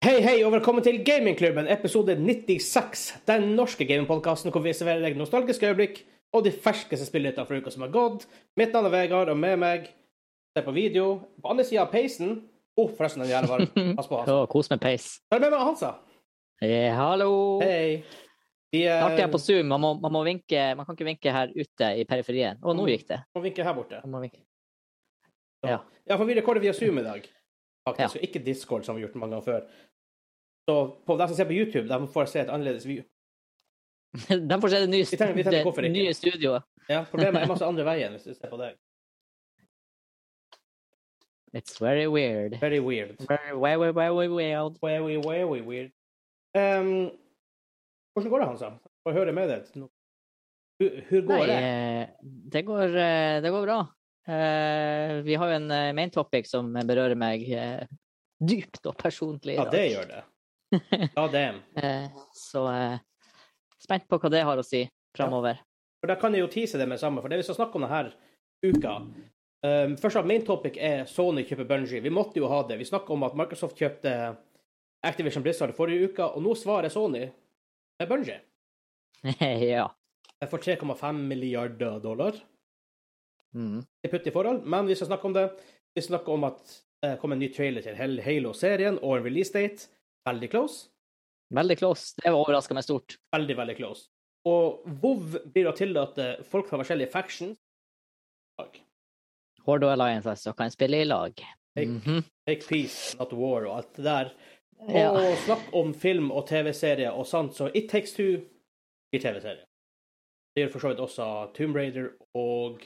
Hei, hei, og velkommen til Gamingklubben, episode 96. Den norske gamingpodkasten hvor vi serverer deg nostalgiske øyeblikk og de ferskeste spillnyhetene fra uka som har gått. Mitt navn er Vegard, og med meg ser på video på andre sida av peisen Å, oh, forresten, den jævla varm. Pass på, Hansa. Å, kos med peis. Ta med meg Hansa. Hey, hallo! Hei. Vi er jeg på Zoom. Man, må, man, må vinke, man kan ikke vinke her ute i periferien. Å, nå gikk det. Man må vinke her borte. Man må vinke. Ja. ja, for vi rekorder via Zoom i dag. Faktisk, ja. ikke Discord, som vi har gjort mange ganger før. Så på de som ser på YouTube, de får se et annerledes view. De får se det nye, Vi tenker- vi tenker det nye studioet. Ja, Problemet er masse andre veien hvis du ser på deg. It's very weird. Very weird. Very, very, very weird. Very, very weird. Um, hvordan går det, Hansa? Få høre med deg. Hvordan går Nei, det? eh, det går, eh, det går bra. Uh, Vi har jo en main topic som berører meg uh, dypt og personlig. Ja, det gjør det. Ja, det. Eh, Så eh, spent på hva det har å si framover. For da kan jeg jo tease det med det samme, for det vi skal snakke om denne uka um, Først av main topic er Sony kjøper Bungie. Vi måtte jo ha det. Vi snakka om at Microsoft kjøpte Activision Blizzard forrige uke, og nå svarer Sony med Bungie. ja. For 3,5 milliarder dollar. Mm. Det putt i forhold, men vi skal snakke om det. Vi snakker om at det kom en ny trailer til Halo-serien og en release date. Veldig close. Veldig close. Det overraska meg stort. Veldig, veldig close. Og WoW blir å tillate folk fra forskjellige factions. Horde og Alliance altså kan spille i lag. Take, Mhm. take peace, not war, og alt det der. Og Ja. snakk om film og TV-serier og sånt, så It Takes Two blir TV-serie. Det gjør for så vidt også Tomb Raider og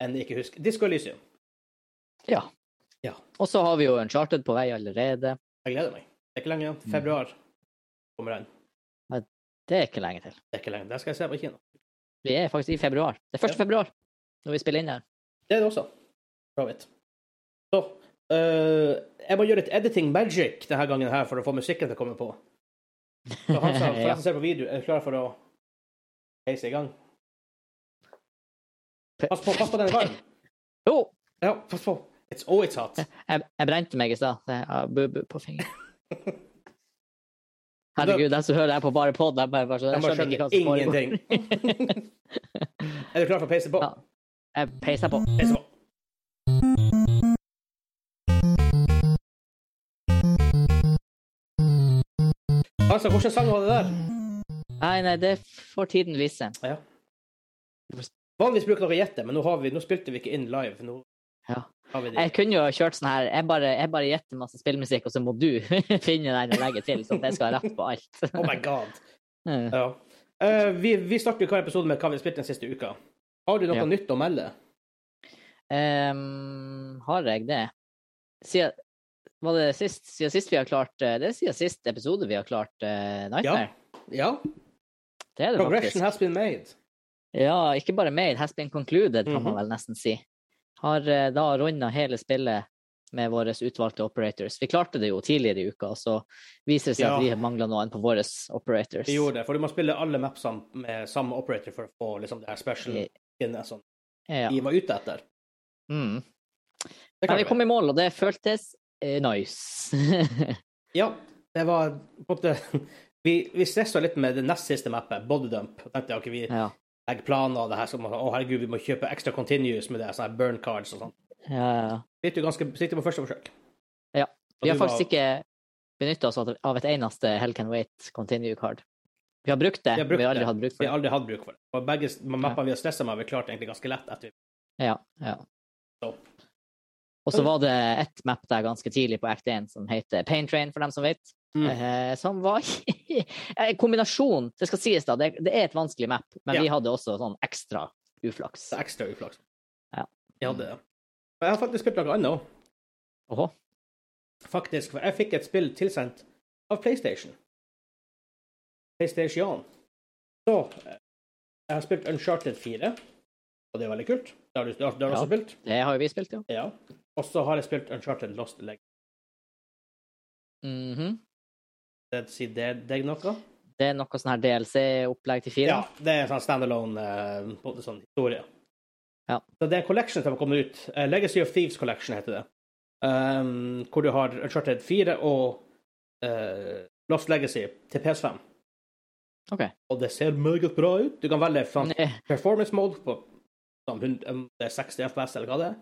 en ikke husk Disco Elysium. ja. Ja. Og så har vi jo en charted på vei allerede. Jeg gleder meg. Det er ikke lenge igjen. Mm. Februar kommer den. Det er ikke lenge til. Det er ikke lenge. Den skal jeg se på kino. Vi er faktisk i februar. Det er 1. Ja. februar når vi spiller inn her. Det er det også. For så vidt. Så øh, jeg må gjøre litt editing magic denne gangen her for å få musikken til å komme på. Så han sa, for Ja. som ser på video, er du klar for å heise i gang? Pass på, pass på den er varm. Jo! Ja, pass på. It's, oh, it's hot. Jeg, jeg brente meg i stad. bu-bu på fingeren. Herregud, den som hører jeg på bare pod, de bare, bare, Jeg skjønner ikke hva som foregår. ingenting. er du klar for å peise på? Ja. Jeg peiser på. Peiser på. Altså, hvilken sang var det der? Nei, nei, det får tiden vise. Ja. Vanligvis bruker dere å gjette, men nå, har vi, nå spilte vi ikke inn live. Nå Ja. Det. Jeg kunne jo kjørt sånn her Jeg bare, jeg bare gjetter masse spillmusikk, og så må du finne den og legge til, sånn at jeg skal ha rett på alt. Oh my god. Mm. Ja. Uh, vi, vi jo hver episode med hva vi har spilt den siste uka. Har du noe Ja. nytt å melde? Um, har jeg det? Siden, var det sist, siden sist vi har klart eh, Det er siden sist episode vi har klart uh, Nightmare. Ja. Det er det Progression faktisk. has been made. Ja, ikke bare made, has been concluded, kan Mhm. man vel nesten si. Har eh, da runda hele spillet med våre utvalgte operators. Vi klarte det jo tidligere i uka, så viser det seg Ja. at vi mangler noen på våre operators. Vi gjorde det, for du må spille alle mapsene med samme operator for å få liksom, det her special inne som Ja. vi var ute etter. Mm. Men vi kom i mål, og det føltes eh, nice. Ja, det var på en måte Vi, vi stressa litt med det nest siste mappet, Bodydump. Tenkte okay, vi ja. Legger planer det her som Å, herregud, vi må kjøpe ekstra continuous med det, sånne burn cards og sånn. Ja, ja. ja. jo ganske sikte på første forsøk. Ja. Vi har faktisk var- ikke benytta oss av et eneste Hell Can Wait continue card. Vi har brukt det, Vi har brukt vi har aldri det. hatt bruk Vi har aldri hatt bruk for det. Og begge mappene vi har stressa med, har vi klart egentlig ganske lett etter. Ja, ja. Så. Og så var det ett map der ganske tidlig på Act 1 som heter Pain Train, for dem som vet. Mm. Eh, som var en kombinasjon. Det skal sies, da. Det, det er et vanskelig map, men Ja. vi hadde også sånn ekstra uflaks. Ekstra uflaks. Ja. Vi hadde det. Og jeg har faktisk spilt noe annet òg. Faktisk. For jeg fikk et spill tilsendt av PlayStation. PlayStation. Så eh, jeg har spilt Uncharted 4, og det er veldig kult. Det har du, det har du Ja. også spilt? Det har vi spilt, ja. Ja. Og så har jeg spilt Uncharted Lost Leg. Mhm. Det si det deg noe? Det er noe sånn her DLC-opplegg til fire. Ja, det er sånn standalone måte sånn historie. Ja. Så det er en collection som har kommet ut. Uh, Legacy of Thieves Collection heter det. Um, hvor du har Uncharted 4 og uh, Lost Legacy til PS5. Okay. Og det ser meget bra ut. Du kan velge sånn performance mode på sånn, hund- om det er 60 FPS eller hva det er.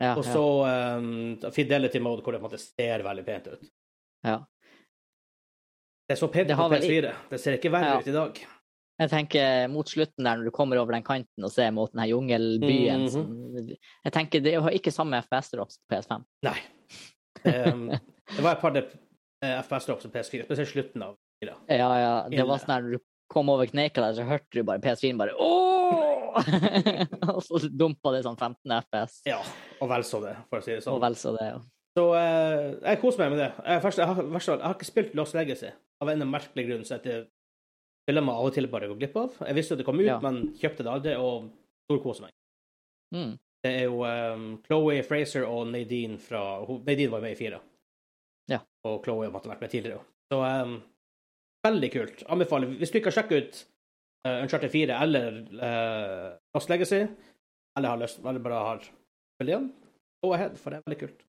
Ja, Og så eh, fidelity mode hvor det på en måte ser veldig pent ut. ja. Det er så pent på PS4. Det ser ikke verre Ja. ut i dag. Jeg tenker mot slutten der, når du kommer over den kanten og ser mot den her jungelbyen Mhm. som- Jeg tenker det har ikke samme FPS-drops på PS5. Nei. Um, det var et par eh, FPS-drops på PS4, spesielt slutten av 4. Ja, ja. Det var sånn her når du kom over kneika der, så hørte du bare PS4 bare og så dumpa det sånn 15 FPS. Ja, og vel så det, for å si det sånn. Og vel så det. ja. Så uh, jeg koser meg med det. Jeg, først, jeg, har, jeg har ikke spilt Lost Legacy av en merkelig grunn, så heter filmer av og til bare gå glipp av. Jeg visste at det kom ut, Ja. men kjøpte det aldri, og storkoser meg. Mm. Det er jo um, Chloé Fraser og Nadine fra Nadine var med i fire. Ja. Og Chloé måtte vært med tidligere. Så um, veldig kult. Anbefaler. Hvis du ikke har sjekket ut uh, Uncharted 4 eller uh, Lost Legacy, eller har lyst, eller bare har spilt igjen, go ahead, for det er veldig kult.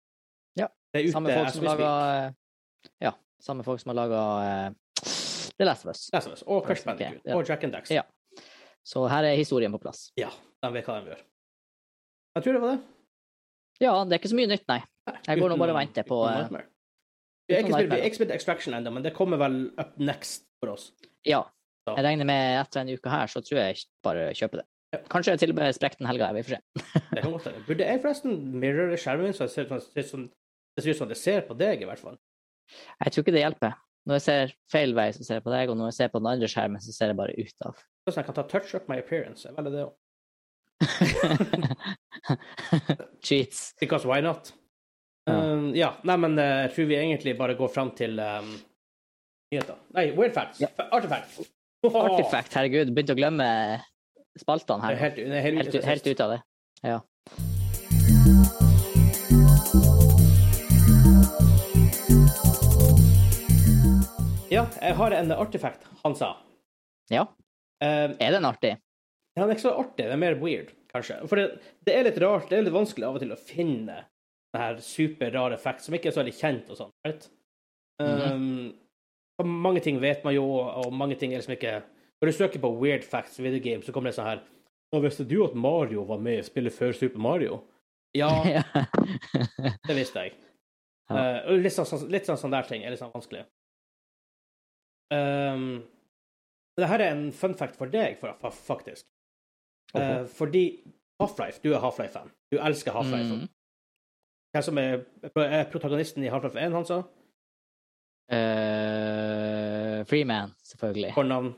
Ja. Det er ute Samme folk som laga Ja. Samme folk som har laga The Last of Us. Last of Us. Og Crash Bandicoot. ja. Og Jack and Dax. Ja. Så her er historien på plass. Ja, de vet hva de gjør. Jeg tror det var det. Ja, det er ikke så mye nytt, nei. Jeg går nå bare og venter på, uh, eh, Vi har ikke spilt- Extraction ennå, men det kommer vel up next for oss. Ja. Jeg regner med etter en uke her, så tror jeg bare kjøper det. Kanskje jeg til og med sprekker den helga. Vi får se. Det kan godt være. Burde jeg forresten mirrore skjermen min så ser det ser ut som det ser på deg, i hvert fall? Jeg tror ikke det hjelper. Når jeg ser feil vei, så ser jeg på deg, og når jeg ser på den andre skjermen, så ser jeg bare ut av. Sånn at jeg kan ta touch up my appearance. er veldig det òg. Cheats. Because why not? Ja. Um, ja. Nei, men eh, jeg tror vi egentlig bare går fram til um, nyheter. Nei, weird facts. Ja. Artifact. Artifact, herregud. Begynte å glemme spaltene er her. helt, helt, Helt, helt ut av det. Ja. Ja, jeg har en artifact, han sa. ja. Uh, Er den artig? Ja, den er ikke så artig, den er mer weird, kanskje. For det, det er litt rart, det er litt vanskelig av og til å finne den her superrare facts som ikke er så veldig kjent og sånn. Right? um, og mange ting vet man jo, og mange ting er liksom ikke Når du søker på weird facts video game, så kommer det sånn her Og visste du at Mario var med i spillet før Super Mario? Ja, Ja. det visste jeg. Ja. Uh, litt sånn, sånn, litt sånn, sånn der ting er litt sånn vanskelig. Um, det her er en fun fact for deg, faktisk. Okay. Uh, fordi Half-Life, du er Half-Life-fan. Du elsker Half-Life. Mm. Hvem som er, er protagonisten i Half-Life 1, han sa? Uh, Freeman, selvfølgelig. Fornavn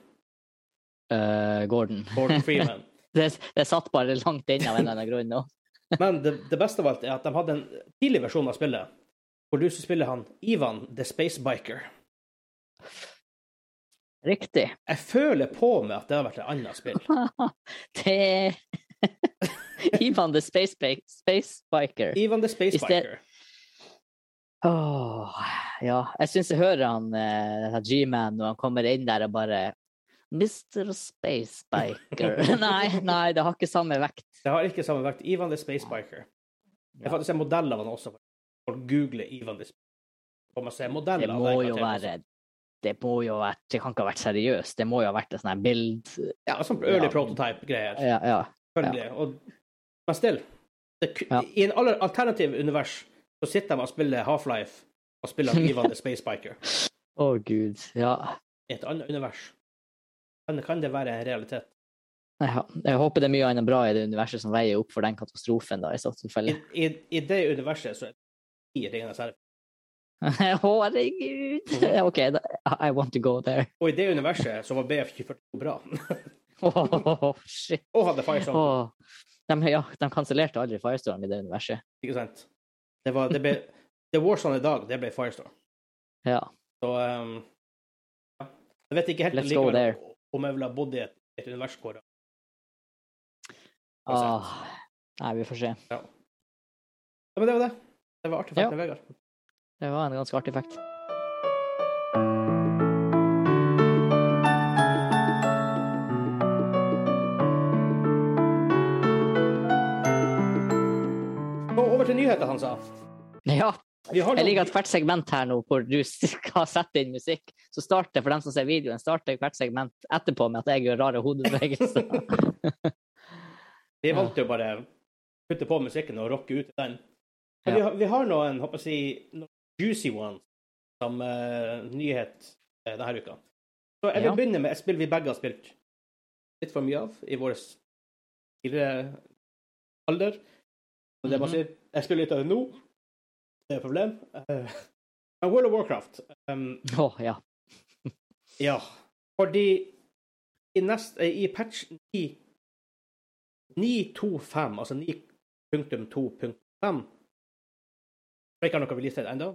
Uh, Gordon. Gordon Freeman. Det, det satt bare langt inne av en eller annen grunn nå. Men det, det beste av alt er at de hadde en tidlig versjon av spillet hvor du spiller han Ivan the Space Biker. Riktig. Jeg føler på meg at det har vært et annet spill. Det Ivan the Space, Space Biker. Ivan the Space Biker. Åh, ja. Jeg syns jeg hører han uh, G-man når han kommer inn der og bare Mr. Space Biker. nei, nei, det har ikke samme vekt. Det har ikke samme vekt. Ivan the Space Biker. Ja. Jeg faktisk en modell av han også. Folk googler Ivan the Space man modell Det av må jo være Det må jo ha vært Det kan ikke ha vært seriøst. Det må jo ha vært en sånn her bild... Ja, sånn early Ja. prototype-greier. Ja, ja. Selvfølgelig. Og, men still. Det. I en aller alternativ univers så sitter de og spiller Half-Life og spiller Ivan the Space Biker. Å, gud. Ja. I et annet univers. Kan, kan det være en realitet? Ja, Jeg håper det er mye annet bra i det universet som veier opp for den katastrofen, da, i så I, tilfelle. i, I det universet så er det ingen herre. Herregud! OK, I want to go there. Og i det universet så var BF242 bra. Shit. og hadde Firestorm. De, ja, de kansellerte aldri Firestorm i det universet. Ikke sant? Det var det ble, The Warzone i dag, det ble Firestorm. Ja. Så um, ja. Jeg vet ikke helt Let's go likevel there. om jeg ville ha bodd i et, et univers hvor Ah, nei, vi får se. ja. ja, Men det var det. Det var artig Ja. med Vegard. Det var en ganske artig effekt. Over til nyheter, han sa. Ja, Jeg liker at hvert segment her nå hvor du skal sette inn musikk, så starter for dem som ser videoen, starter hvert segment etterpå med at jeg gjør rare hodebevegelser. Vi valgte jo bare å putte på musikken og rocke ut den. Men Ja. vi, har, vi har noen, håper jeg si, juicy one som uh, nyhet uh, denne uka. Så jeg vil Ja. begynne med et spill vi begge har spilt litt for mye av i vår tidligere alder. Og det er bare å si, jeg spiller litt av det nå. Det er et problem. Uh, World of Warcraft um, oh, ja. Ja, fordi i, nest, i patch 9 9.2.5, altså 9.2.5 For ikke har noe release ennå.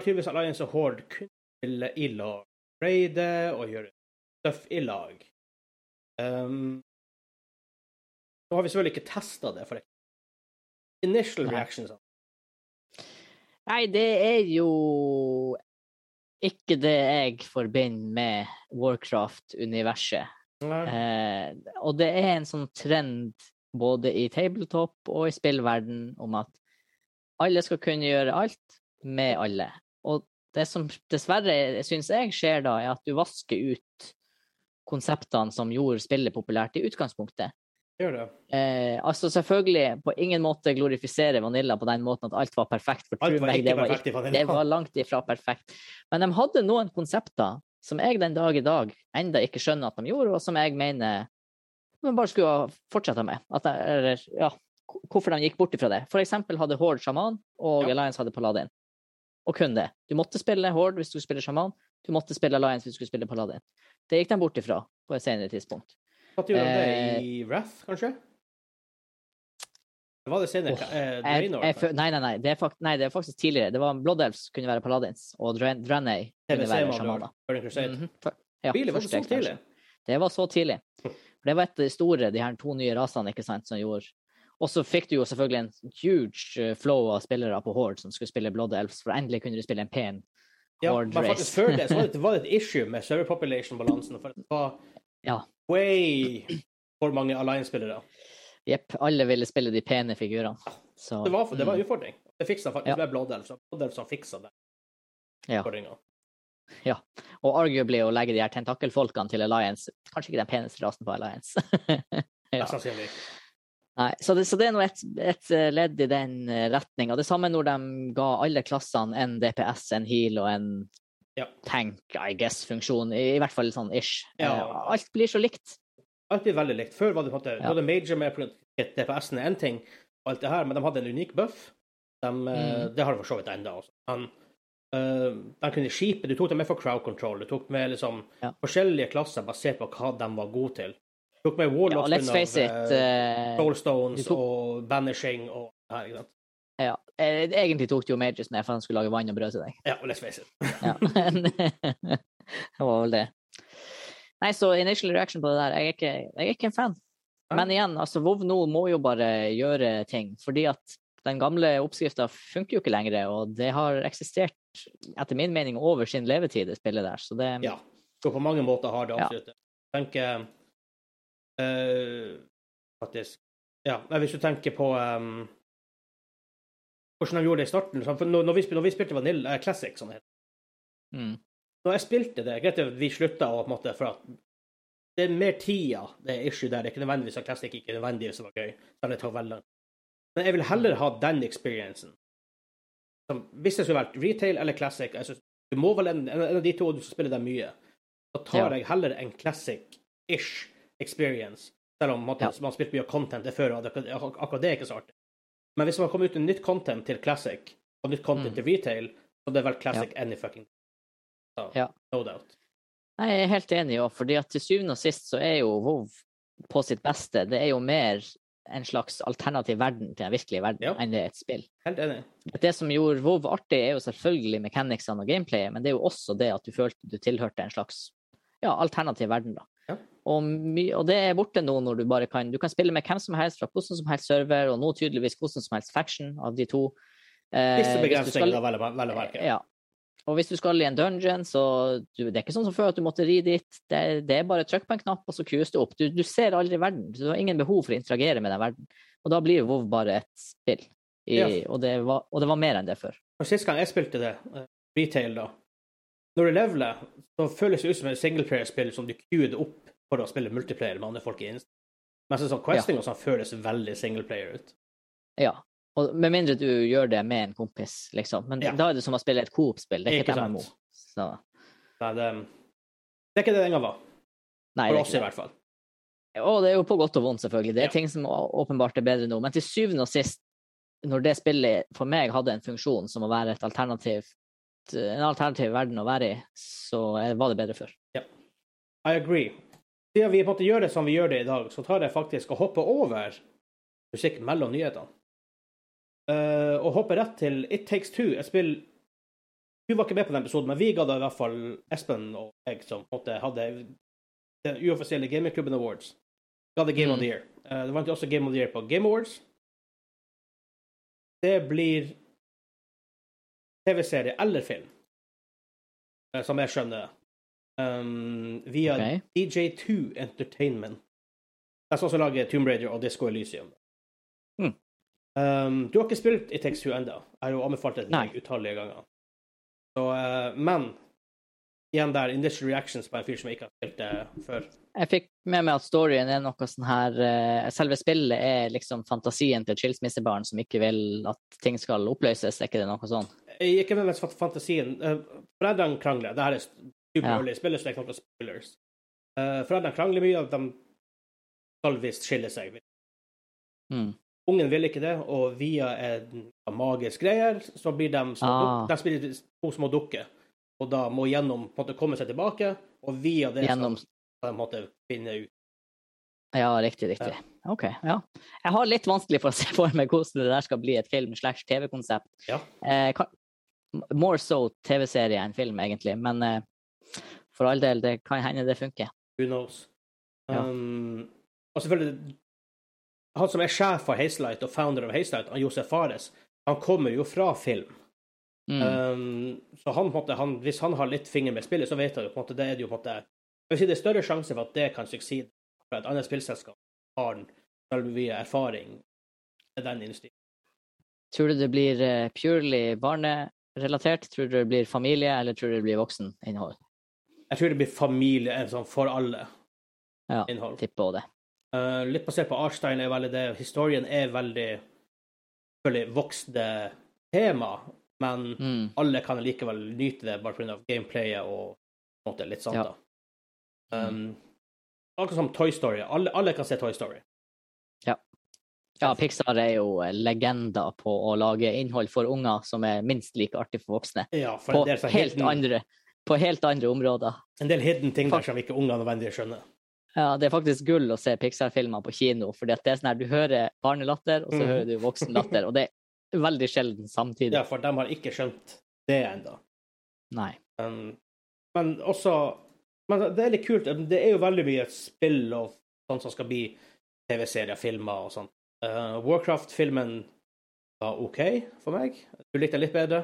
Tydeligvis Alliance og Horde kun spille i lag, raide og gjøre stuff i lag. Um, nå har vi selvfølgelig ikke testa det, for det. Initial reactions Nei, det er jo ikke det jeg forbinder med Warcraft-universet. Eh, og det er en sånn trend både i tabletop og i spillverden om at alle skal kunne gjøre alt med alle. Og det som dessverre, syns jeg, skjer da, er at du vasker ut konseptene som gjorde spillet populært i utgangspunktet. Gjør det. Eh, altså selvfølgelig på ingen måte glorifisere Vanilla på den måten at alt var perfekt. For Alt var meg, ikke det var perfekt i Vanilla. det var langt ifra perfekt. Men de hadde noen konsepter som jeg den dag i dag enda ikke skjønner at de gjorde, og som jeg mener de bare skulle ha fortsette med. At det, eller, ja, hvorfor de gikk bort ifra det. For eksempel hadde Horde sjaman, og Ja. Alliance hadde Paladin. Og kun det. Du måtte spille Horde hvis du skulle spille sjaman, du måtte spille Alliance hvis du skulle spille Paladin. Det gikk de bort ifra på et senere tidspunkt. Hva gjorde de Eh, det i Wrath, kanskje? Var det senere? Oh, eh, Draenor, jeg, jeg, nei, nei, nei. Det er fakt, nei, det er faktisk tidligere. Det var Blood Elves kunne være Paladins, og Dran- Draenei kunne være sjamaner. Mhm. For- ja, Really, var det så tidlig? Det var så tidlig. For det var et av de store, de her to nye rasene, ikke sant, som gjorde Og så fikk du jo selvfølgelig en huge eh, flow av spillere på Horde som skulle spille Blood Elves, for endelig kunne du spille en pen Ja, Horde men faktisk før det så var det, var det et issue med server population-balansen. For det var Ja. way for mange Alliance-spillere. Jepp, alle ville spille de pene figurene. Så, Det var, det var en mm, utfordring. Det fiksa faktisk Ja. med Blood Elves. Blood Elves som fiksa det. Ja. ja. Og arguably å legge de her tentakelfolkene til Alliance, kanskje ikke den peneste rasen på Alliance. Ja. Mest sannsynlig. Nei, så det, så det er nå et, et eh, ledd i den retninga. Det samme når de ga alle klassene en DPS, en heal og en Ja. tank, I guess-funksjon. I, I hvert fall sånn ish. Ja. Eh, Alt blir så likt. Alt blir veldig likt. Før var det på en måte Ja. major med DPS-en er én ting, og alt det her, men de hadde en unik buff. De, eh, Mm. Det har de for så vidt ennå. Men, eh, de kunne skipe Du tok dem med for crowd control. Du tok med liksom forskjellige klasser basert på hva de var gode til. Tok med Ja, let's face it. eh, Soulstones tok- og Banishing og her. ikke sant? ja. Eh, Egentlig tok det jo Majors med for han skulle lage vann og brød til deg. Ja, let's face it. Ja. det var vel det. Nei, så initial reaction på det der, jeg er ikke, jeg er ikke en fan. Ja. Men igjen, altså WoW nå må jo bare gjøre ting, fordi at den gamle oppskrifta funker jo ikke lenger, og det har eksistert, etter min mening, over sin levetid, det spillet der. Så det Ja. Så på mange måter har det Ja. absolutt det. Tenker eh, Faktisk Ja, hvis du tenker på um, hvordan de gjorde det i starten sånn, for når, når, vi, når vi spilte Vanilla eh, Classic, sånn het det. mm, Når jeg spilte det Greit vi slutta å på en måte for at det er mer tida det er issue der. Det er ikke nødvendigvis at Classic ikke nødvendigvis var gøy. Selv det tar veldig lang. Men jeg vil heller ha den experiencen. Som, hvis det skulle vært retail eller classic jeg synes, Du må vel en, en av de to, og du skal spille dem mye. Da tar Ja. jeg heller en classic-ish experience. Selv om på Ja. man har spilt mye content det før, og det, ak- akkurat det er ikke så artig. Men hvis man kommer ut med nytt content til classic, og nytt content Mm. til retail, så det er vel classic any fucking so, Ja. No doubt. Jeg er helt enig, også, fordi at til syvende og sist så er jo WoW på sitt beste. Det er jo mer en slags alternativ verden til den virkelige verden Ja. enn det er et spill. Helt enig. Det som gjorde WoW artig, er jo selvfølgelig mechanicsene og gameplayet, men det er jo også det at du følte du tilhørte en slags ja, alternativ verden. da. Ja. Og, og det er borte nå når du bare kan Du kan spille med hvem som helst fra hvordan som helst server, og nå tydeligvis hvordan som helst faction av de to. Eh, Disse begrensningene vel, å- merke. Ja. Og hvis du skal i en dungeon, så du, Det er ikke sånn som før at du måtte ri dit. Det, det er bare trykk på en knapp, og så kues du opp. Du, du ser aldri verden. Du har ingen behov for å interagere med den verden. Og da blir WoW bare et spill. I, Ja. og, det var, og det var mer enn det før. Og Sist gang jeg spilte det, eh, retail, da Når du leveler, så føles det ut som et singleplayer-spill som du queued opp for å spille multiplayer med andre folk i Insta. Mens sånn questing og sånn føles veldig singleplayer ut. Ja. Og med mindre du gjør det med en kompis, liksom. Men Ja. da er det som å spille et Coop-spill. Det er ikke Ikke et MMO. Så, Nei, det, det er ikke det den en gang var. nei, For oss, i hvert fall. Og det er jo på godt og vondt, selvfølgelig. Det er Ja. ting som åpenbart er bedre nå. Men til syvende og sist, når det spillet for meg hadde en funksjon som å være et alternativ, en alternativ verden å være i, så er- var det bedre før. I agree. Siden vi på en måte gjør det som vi gjør det i dag, så tar jeg faktisk og hopper over musikk mellom nyhetene. Uh, og hopper rett til It Takes Two, Jeg spiller Du var ikke med på den episoden, men vi ga da i hvert fall Espen og jeg, som måte hadde den uoffisielle gamingklubben Awards. Ga det Game of Mm. the Year. Uh, det vant også Game of the Year på Game Awards. Det blir TV-serie eller film, eh, som jeg skjønner. Um, via okay. DJ2 Entertainment. Det er også som lager Tomb Raider og Disco Elysium. Mm. Um, du har ikke spilt i Takes Two ennå. Jeg har jo anbefalt det til deg utallige ganger. Så, uh, men igjen der, initial reactions på en fyr som jeg ikke har spilt det før. Jeg fikk med meg at storyen er noe sånn her uh, Selve spillet er liksom fantasien til et skilsmissebarn som ikke vil at ting skal oppløses, er ikke det noe sånn? Ikke med fantasien. Uh, foreldrene krangler. Det her er superhullig. Ja. Spiller er ikke noen spoilers. Uh, foreldrene krangler mye, og de skal visst skille seg. Mm. Ungen vil ikke det, og via en magisk greier, så blir de små Ah. de spiller to små dukker. Og da må gjennom på en måte komme seg tilbake, og via det Gjennom skal de måtte finne ut. Ja, riktig, riktig. OK, ja. Jeg har litt vanskelig for å se for meg hvordan det der skal bli et film slash TV-konsept. Ja. Eh, kan- more so TV-serie enn film, egentlig. Men uh, for all del, det kan hende det funker. Who knows? Ja. Um, og selvfølgelig Han som er sjef for Hazelight og founder av Hazelight, Josef Fares, han kommer jo fra film. Mm. Um, så han, måte, han, hvis han har litt finger med spillet, så vet han jo på en måte, det er det jo på en måte Jeg vil si det er større sjanse for at det kan sukside for et annet spillselskap har mye erfaring med den industrien. Tror du det blir purely purely barnerelatert? Tror du det blir familie, eller tror du det blir vokseninnhold? Jeg tror det blir familie en sånn for alle Ja, innhold. tipper også det. Uh, litt basert på Arstein er veldig det. Historien er veldig selvfølgelig voksne tema, men Mm. alle kan likevel nyte det bare pga. gameplayet og måte litt sånt. Ja. da. Um, akkurat som Toy Story. Alle, alle kan se Toy Story. Ja, Pixar er jo eh, legender på å lage innhold for unger som er minst like artig for voksne. Ja, for På helt hidden, andre, på helt andre områder. en del hidden ting der som ikke unger nødvendigvis skjønner. Ja, det er faktisk gull å se Pixar-filmer på kino, for det er sånn her, du hører barnelatter, og så mm. hører du voksenlatter, og det er veldig sjelden samtidig. Ja, for de har ikke skjønt det ennå. Nei. Men, men også Men det er litt kult. Det er jo veldig mye spill og sånt som skal bli TV-serier, filmer og sånn. Uh, Warcraft-filmen var OK for meg. Du likte den litt bedre?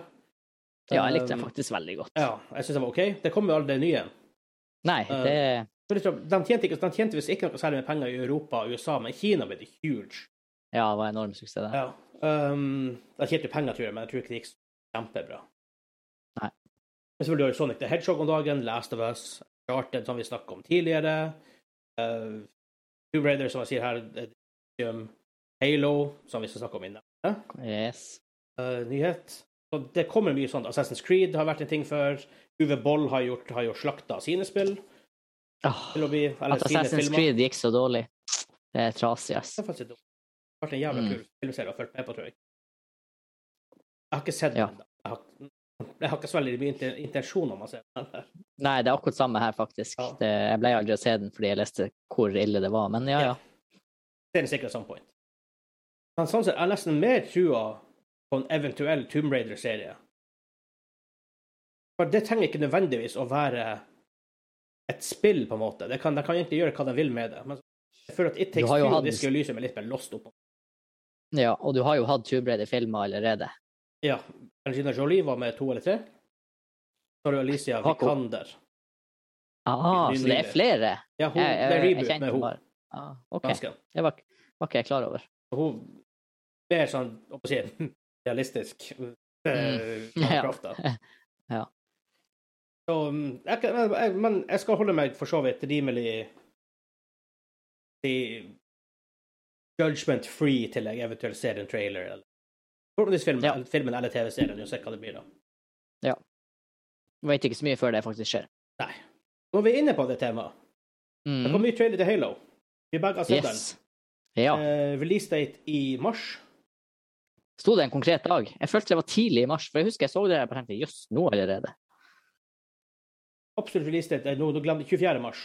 Ja, jeg likte den Um, faktisk veldig godt. Ja, jeg syns den var OK. Det kommer jo aldri nye. Nei, Uh, det Så liksom, De tjente, ikke, de tjente visst ikke noe særlig med penger i Europa og USA, men Kina ble det huge. ja, det var enorm suksess, det. Ja. Um, de tjente penger, tror jeg, men jeg tror ikke det gikk kjempebra. Nei. Men selvfølgelig har du Sonic the Hedgehog om dagen, Last of Us, Charted, som vi snakket om tidligere. Uh, Two Raider, som jeg sier her. um, Halo, som vi skal snakke om i neste Yes. uh, nyhet. Så det kommer mye sånt. Assassin's Creed har vært en ting før. Uwe Boll har, gjort, har jo slakta sine spill. Å bli, at Assassin's filmer. Creed gikk så dårlig, det er trasig, ass. Det er faktisk dumt. Det har vært en jævla Mm. kul filmserie å følge med på, tror jeg. Jeg har ikke sett Ja. den. Jeg har, jeg har ikke så veldig mye intensjon om å se den. Nei, det er akkurat samme her, faktisk. Ja. Det, jeg ble aldri å se den fordi jeg leste hvor ille det var, men ja, ja. Det er sikkert some point. Men sånn sett, jeg har nesten mer trua på en eventuell Tomb Raider-serie. For det trenger ikke nødvendigvis å være et spill, på en måte. Det kan, de kan egentlig gjøre hva de vil med det. Men jeg føler at It Takes Two hatt- Disco Elysium er litt mer lost opp. ja. Og du har jo hatt Tomb Raider-filmer allerede. Ja. Angelina Jolie var med to eller tre. Så har du Alicia Vikander. Ah, så det er flere? Ja, hun, Jeg, det er jeg, jeg reboot med henne. ah, OK. Det var, var ikke jeg klar over. Hun mer sånn jeg si, realistisk. Mm. eh, Ja. Ja. Så, mm, jeg, jeg- men jeg skal holde meg for så vidt rimelig judgment free til jeg eventuelt ser en trailer. eller forhåpentligvis film, Ja. filmen eller TV-serien, uansett hva det blir da. Vet ikke så mye før det faktisk skjer. Nei. Når vi er inne på det temaet, det kom Mm. ny trailer til Halo. Vi begge har sett Yes. Ja. den. Eh, release date i mars. Sto det en konkret dag? Jeg følte det var tidlig i mars, for jeg husker jeg så det og jeg bare tenkte jøss, nå allerede. Absolutt release er nå, nå glemte jeg 24. mars.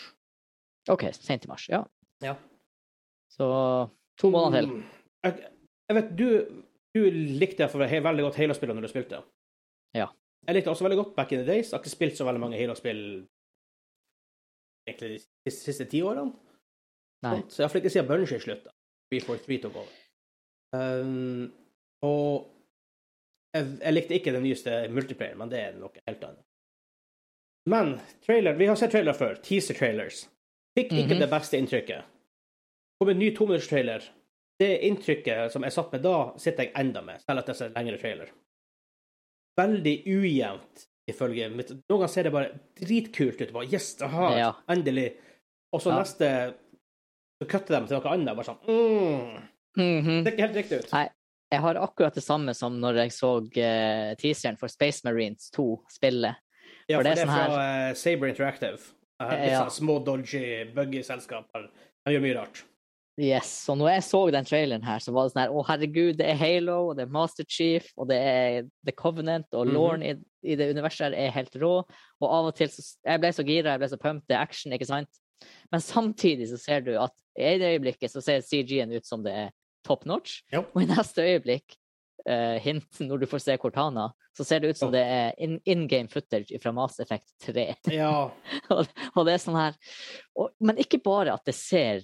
OK, sent i mars. Ja. Ja. Så to måneder til. Mm. Jeg, jeg vet, du, du likte for he, veldig godt Halo-spillene når du spilte. Ja. Jeg likte også veldig godt Back in the Days. Jeg har ikke spilt så veldig mange Halo-spill egentlig de siste, ti årene. Nei. Så jeg har ikke siden Bunji slutta. 343 tok over. Um, og jeg, jeg likte ikke den nyeste multiplayer, men det er noe helt annet. Men trailer, vi har sett trailer før. Teaser-trailers. Fikk ikke Mhm. det beste inntrykket. Kom en ny tominutterstrailer. Det inntrykket som jeg satt med da, sitter jeg enda med, selv at det er en lengre trailer. Veldig ujevnt, ifølge mitt Noen ganger ser det bare dritkult ut. Bare, yes, aha, Ja. endelig. Og så Ja. neste Så kutter de til noe annet. Bare sånn mm, Mhm. Det ser ikke helt riktig ut. Nei. Jeg har akkurat det samme som når jeg så uh, teaseren for Space Marines 2 spille. Ja, for for det er det er sånn fra uh, Saber Interactive. Uh, Ja. små, dodgy, buggy selskaper. De gjør mye rart. Yes, og når jeg så den traileren her, så var det sånn her Å, herregud, det er Halo, og det er Master Chief, og det er The Covenant, og Mhm. Lorne i, i det universet her er helt rå. Og av og til så Jeg ble så gira, jeg ble så pumped, det er action, ikke sant? Men samtidig så ser du at i det øyeblikket så ser CG-en ut som det er top notch, Ja. og i neste øyeblikk, uh, hint når du får se Cortana, så ser det ut som det er in, game footage fra Mass Effect 3. Ja. og, og det er sånn her og, Men ikke bare at det ser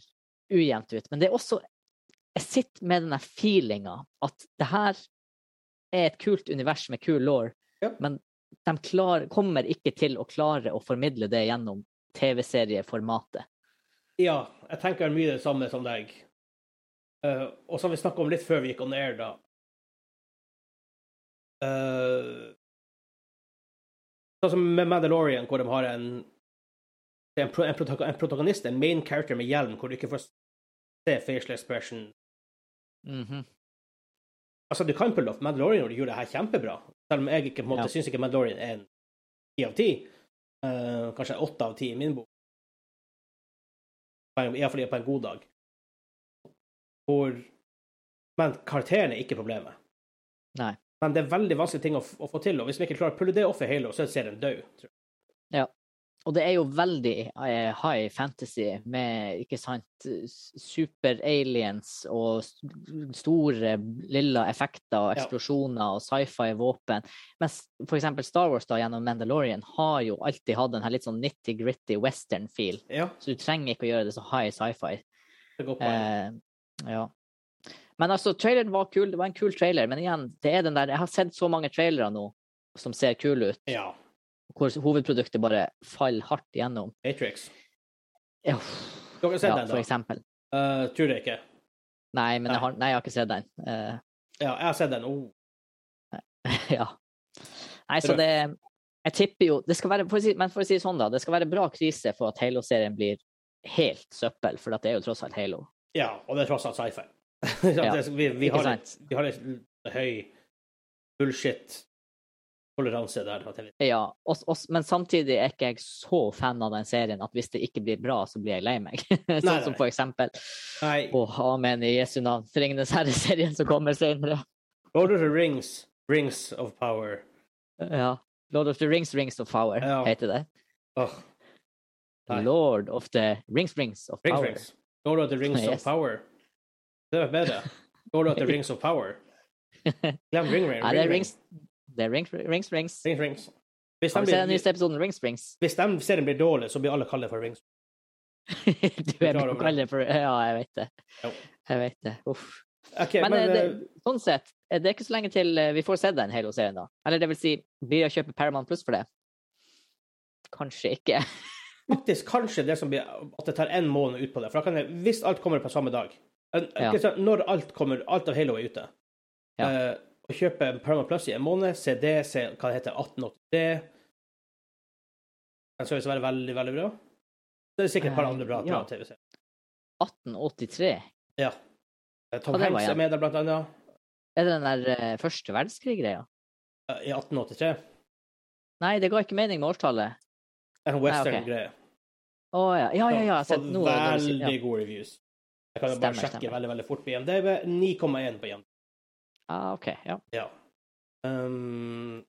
ujevnt ut, men det er også Jeg sitter med den der feelinga at det her er et kult univers med kul law, Ja. men de klar, kommer ikke til å klare å formidle det gjennom TV-serieformatet. ja. Jeg tenker mye det samme som deg. Uh, og som vi snakka om litt før vi gikk on air, da. Uh, sånn som med Mandalorian, hvor de har en en, en, protagonist, en main character med hjelm, hvor du ikke får se facial expression. Mhm. Altså, du kan pulle off Mandalorian, og du gjorde det her kjempebra. Selv om jeg ikke på en måte Ja. syns ikke Mandalorian er en ti av ti. Uh, kanskje åtte av ti i min bok. Iallfall på en god dag. Hvor Men karakteren er ikke problemet. Nei. Men det er veldig vanskelige ting å, å få til, og hvis vi ikke klarer å pulle det off i Halo, så er serien død. tror jeg. Ja. Og det er jo veldig eh, high fantasy med, ikke sant, super-aliens og store, lilla effekter og eksplosjoner og sci-fi-våpen. Mens for eksempel Star Wars da gjennom Mandalorian har jo alltid hatt en her litt sånn nitty-gritty western-feel. Ja, Så du trenger ikke å gjøre det så high sci-fi. Eh, ja. Men altså, traileren var kul. Det var en kul trailer. Men igjen, det er den der Jeg har sett så mange trailere nå som ser kule ut, ja. hvor hovedproduktet bare faller hardt gjennom. Matrix. Ja, Dere har sett ja, den, for eksempel. Uh, tror jeg ikke. Nei, men Nei. jeg har, nei, jeg har ikke sett den. Uh, Ja, jeg har sett den. Oh. ja. Nei, så det Jeg tipper jo det skal være, for si, Men for å si det sånn, da. Det skal være bra krise for at Halo-serien blir helt søppel, for det er jo tross alt Halo. Ja, og det er tross alt sci-fi. Ja, vi, vi, har litt, vi har litt høy bullshit-toleranse der. Ja, og, og, men samtidig er ikke jeg så fan av den serien at hvis det ikke blir bra, så blir jeg lei meg. sånn nei. som for eksempel Nei, Å, amen i Jesu navn. Ringenes herre-serien som kommer senere. Lord of the Rings, Rings of Power. Ja. Lord of the Rings, Rings of Power, Ja. heter det. Oh. Lord of the Rings, Rings of Rings, Power. Rings. Lord of the Rings Yes. of Power. Det var bedre. Lord of the Rings of Power. Glem Ring Ring. Ja, det er Rings, det er Rings, Rings, Rings. Rings, Rings. Hvis den blir, episoden Rings, Rings? hvis den serien blir dårlig, så blir alle kalt for Rings. du er kalle det for Ja, jeg vet det. Jo. Jeg vet det. Uff. Okay, Men, men, eh, det, eh, sånn sett, eh, det er ikke så lenge til vi får sett den Halo-serien, da. Eller det vil si, blir det å kjøpe Paramount Plus for det? Kanskje ikke. faktisk kanskje det som blir at det tar en måned ut på det. For da kan jeg, hvis alt kommer på samme dag Ja. Når alt kommer, alt av Halo er ute, Ja. uh, å kjøpe Paramount Plus i en måned, se det, se hva det heter, 1883 Den skal visst være veldig, veldig bra. Så er det sikkert et par Eh, andre bra, ja. TV-serier. 1883. Ja. Tom Hva Hanks er med der, blant annet. Er det den der uh, første verdenskrig-greia? Uh, I 1883. Nei, det ga ikke mening med årstallet. En western-greie. Å ja. Ja, ja, ja. Jeg sett Fått noe. veldig Ja. gode reviews. Jeg kan jo bare sjekke stemmer. veldig veldig fort på IMDb. 9,1 på IMDb. Ah, OK. Ja. Ja. Um,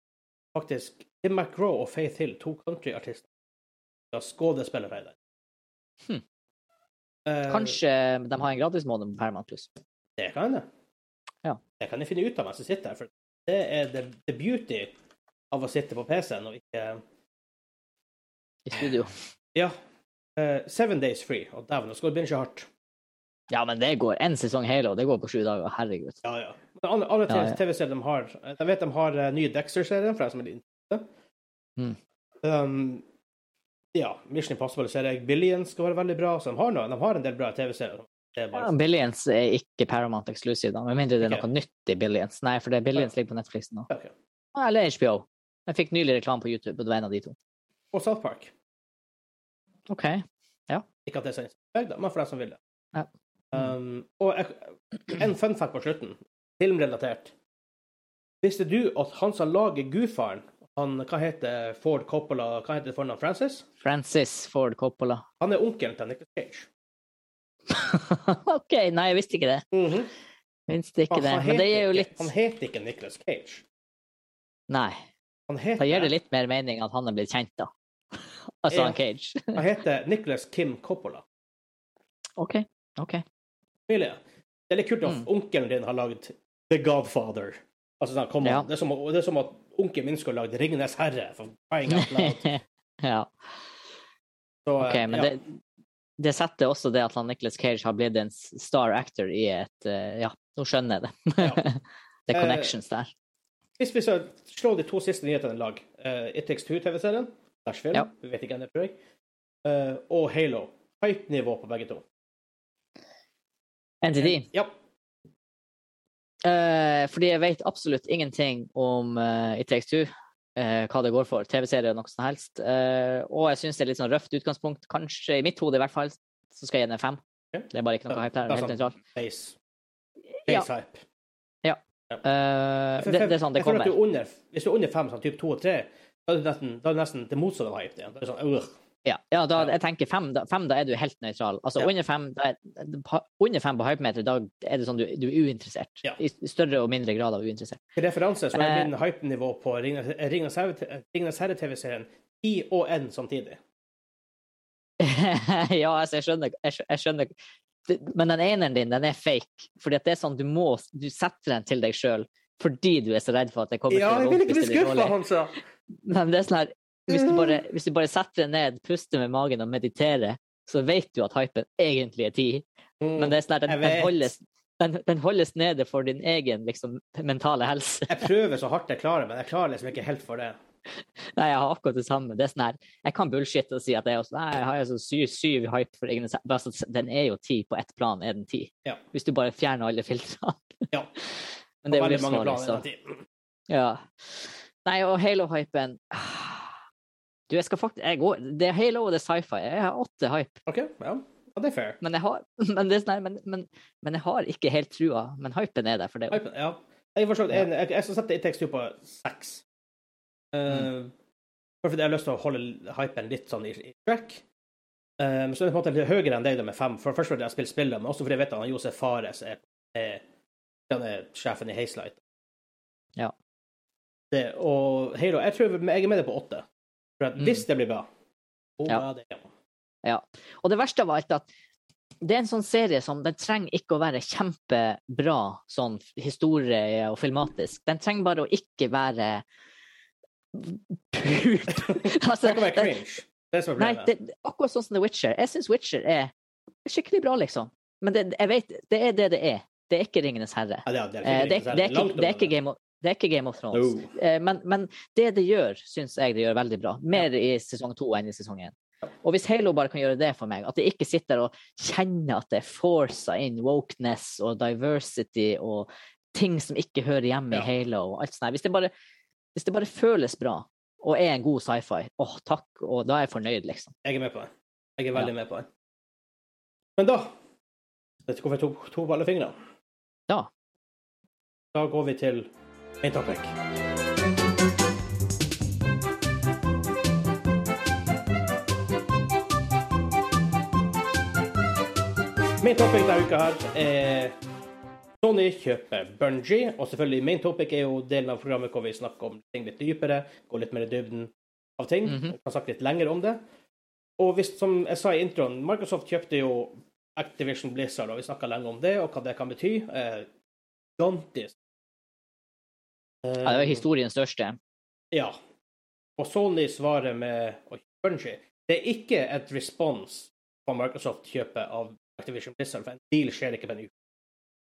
faktisk Tim McGraw og Faith Hill, to countryartister, skal skuespillere i den. Hm. Uh, Kanskje de har en gratismåned på Paramount Plus. Det kan hende. Ja. Det kan jeg finne ut av mens jeg sitter her. For det er the, the beauty av å sitte på PC-en og ikke I studio. Ja. Eh, seven Days Free. Og dæven, nå skal du binge hardt. Ja, men det går. Én sesong hele, og det går på sju dager. Herregud. Ja, ja. Men alle, alle Ja, ja. TV-serier de har Jeg vet de har uh, nye Dexter-serien, for jeg som er interessert. Mm. Um, ja, Mission Impossible-serie Billions skal være veldig bra. Så de har, noe, de har en del bra TV-serier. Er Ja, Billions er ikke Paramount Exclusive, da, med mindre det er okay. noe nytt i Billions. Nei, for det Billions ligger på Netflix nå. Ok. Ah, Eller HBO. Jeg fikk nylig reklame på YouTube, og det var en av de to. Og South Park. OK. Ikke at det er så interessant, men for dem som vil det. Ja. Um, og en fun fact på slutten, filmrelatert. Visste du at han som lager Gudfaren, han, hva heter Ford Coppola, hva heter fornavnet? for navn? Francis? Francis Ford Coppola. Han er onkelen til Nicolas Cage. OK, nei, jeg visste ikke det. Mhm. Visste ikke Han- det. han Men det er jo litt Han heter ikke Nicolas Cage. Nei. Han heter, Da gir det litt mer mening at han er blitt kjent, da. Altså han Cage. han heter Nicolas Kim Coppola. OK. OK. Familie. Det er litt kult at Mm. onkelen din har lagd The Godfather. Altså, sånn, kom, Ja. det, er som, det er som at onkelen min skulle lagd Ringenes herre. For crying out loud. ja. Så, OK, eh, men ja. det, det setter også det at han Nicholas Cage har blitt en star actor i et eh, Ja, nå skjønner jeg det. Ja. det er Eh, connections der. Hvis vi skal slå de to siste nyhetene i lag uh, It Takes Two-TV-serien, slash film, Ja. vi vet ikke ennå, tror jeg, Uh, og Halo. Høyt nivå på begge to. De. Ja. Uh, fordi jeg vet absolutt ingenting om uh, It Takes Two. hva det går for. TV-serie og noe som helst. Og jeg syns det er litt sånn røft utgangspunkt. Kanskje i mitt hode, i hvert fall, så skal jeg gi den en fem. Okay. Det er bare ikke noe hype der. Er Helt nøytral. Base. Ja. hype. hype. ja. For- det, det er sånn det kommer. du er under, hvis du er under fem, sånn type to og tre, da er det nesten, da er det nesten det motsatte av hype. Det er sånn, øh. Ja, ja da, jeg tenker fem da, fem, da er du helt nøytral. Altså Ja. under fem da er, under fem på hypemeter, da er det sånn du, du er uinteressert. Ja. I større og mindre grad av uinteressert. Til referanse så er Eh. min hype-nivå på Ringnes herre-TV-serien ti og én samtidig. ja, altså, jeg skjønner, jeg jeg skjønner. Men den eneren din, den er fake. Fordi at det er sånn, du må Du setter den til deg sjøl fordi du er så redd for at det kommer Ja, jeg til å vil gå ikke bli hvis det blir skuffa, dårlig. Hansa! Men det er sånn her hvis du, bare, Mm. hvis du bare setter deg ned, puster med magen og mediterer, så vet du at hypen egentlig er ti. Men det er sånn her, den, den, holdes, den, den holdes nede for din egen liksom, mentale helse. Jeg prøver så hardt jeg klarer, men jeg klarer liksom ikke helt for det. Nei, jeg har akkurat det samme. Det er sånn her, jeg kan bullshit og si at jeg, også, nei, jeg har så syv, syv hype for egne bare så- Den er jo ti på ett plan, er den ti. Ja. Hvis du bare fjerner alle filtrene. Ja. Men det er jo livsfarlig, så ja. Nei, og Halo-hypen Du, jeg skal faktisk jeg går, Det er Halo og det er sci-fi. Jeg har åtte hype. OK, ja. ja. Det er fair. Men jeg har, men det er sånn men, men, men jeg har ikke helt trua. Men hypen er der, for det. Hypen, ja. Jeg, forstår, jeg, jeg, jeg skal sette It på seks. Uh, Mm. Fordi jeg har lyst til å holde hypen litt sånn i, i track. Um, så er det på en måte litt høyere enn deg da med fem. For først fordi jeg har spilt spillet, men også fordi jeg vet at han Josef Fares er, er, er sjefen i Hazelight. Ja. Det, og Halo Jeg tror jeg er med det på åtte. For at Mm. hvis det blir bra oh, Ja. det, ja. Og det verste av alt at det er en sånn serie som den trenger ikke å være kjempebra sånn historie og filmatisk. Den trenger bare å ikke være pult. altså, Det kan være cringe. Det er som er nei, det, akkurat sånn som The Witcher. Jeg syns Witcher er skikkelig bra, liksom. Men det, jeg vet, det er det det er. Det er ikke Ringenes herre. Ja, det, er- det, er Eh, det, det, er ikke, det, er ikke Game of, det er ikke Game of Thrones. No. Eh, Men, men det det gjør, syns jeg det gjør veldig bra. Mer i sesong to enn i sesong én. Og hvis Halo bare kan gjøre det for meg, at jeg ikke sitter og kjenner at det er forsa inn wokeness og diversity og ting som ikke hører hjemme Ja. i Halo. og alt sånt. Hvis det, bare, hvis det bare føles bra og er en god sci-fi, åh, takk, og da er jeg fornøyd, liksom. Jeg er med på det. Jeg er veldig med på det. Men da Vet du hvorfor jeg tok, to på alle fingrene? Ja. Da går vi til topic. Main topic denne uka her er Sony kjøper Bungie, og selvfølgelig main topic er jo delen av programmet hvor vi snakker om ting litt dypere, går litt mer i dybden av ting. Mm Vi kan snakke litt lenger om det. Og hvis, som jeg sa i introen, Microsoft kjøpte jo Activision Blizzard, og vi snakka lenge om det, og hva det kan bety. Eh, Gigantisk. Ja, det var historiens største. Ja. Og Sony svarer med å kjøpe Bungie. Det er ikke et respons på Microsoft-kjøpet av Activision Blizzard, for en deal skjer ikke på en uke.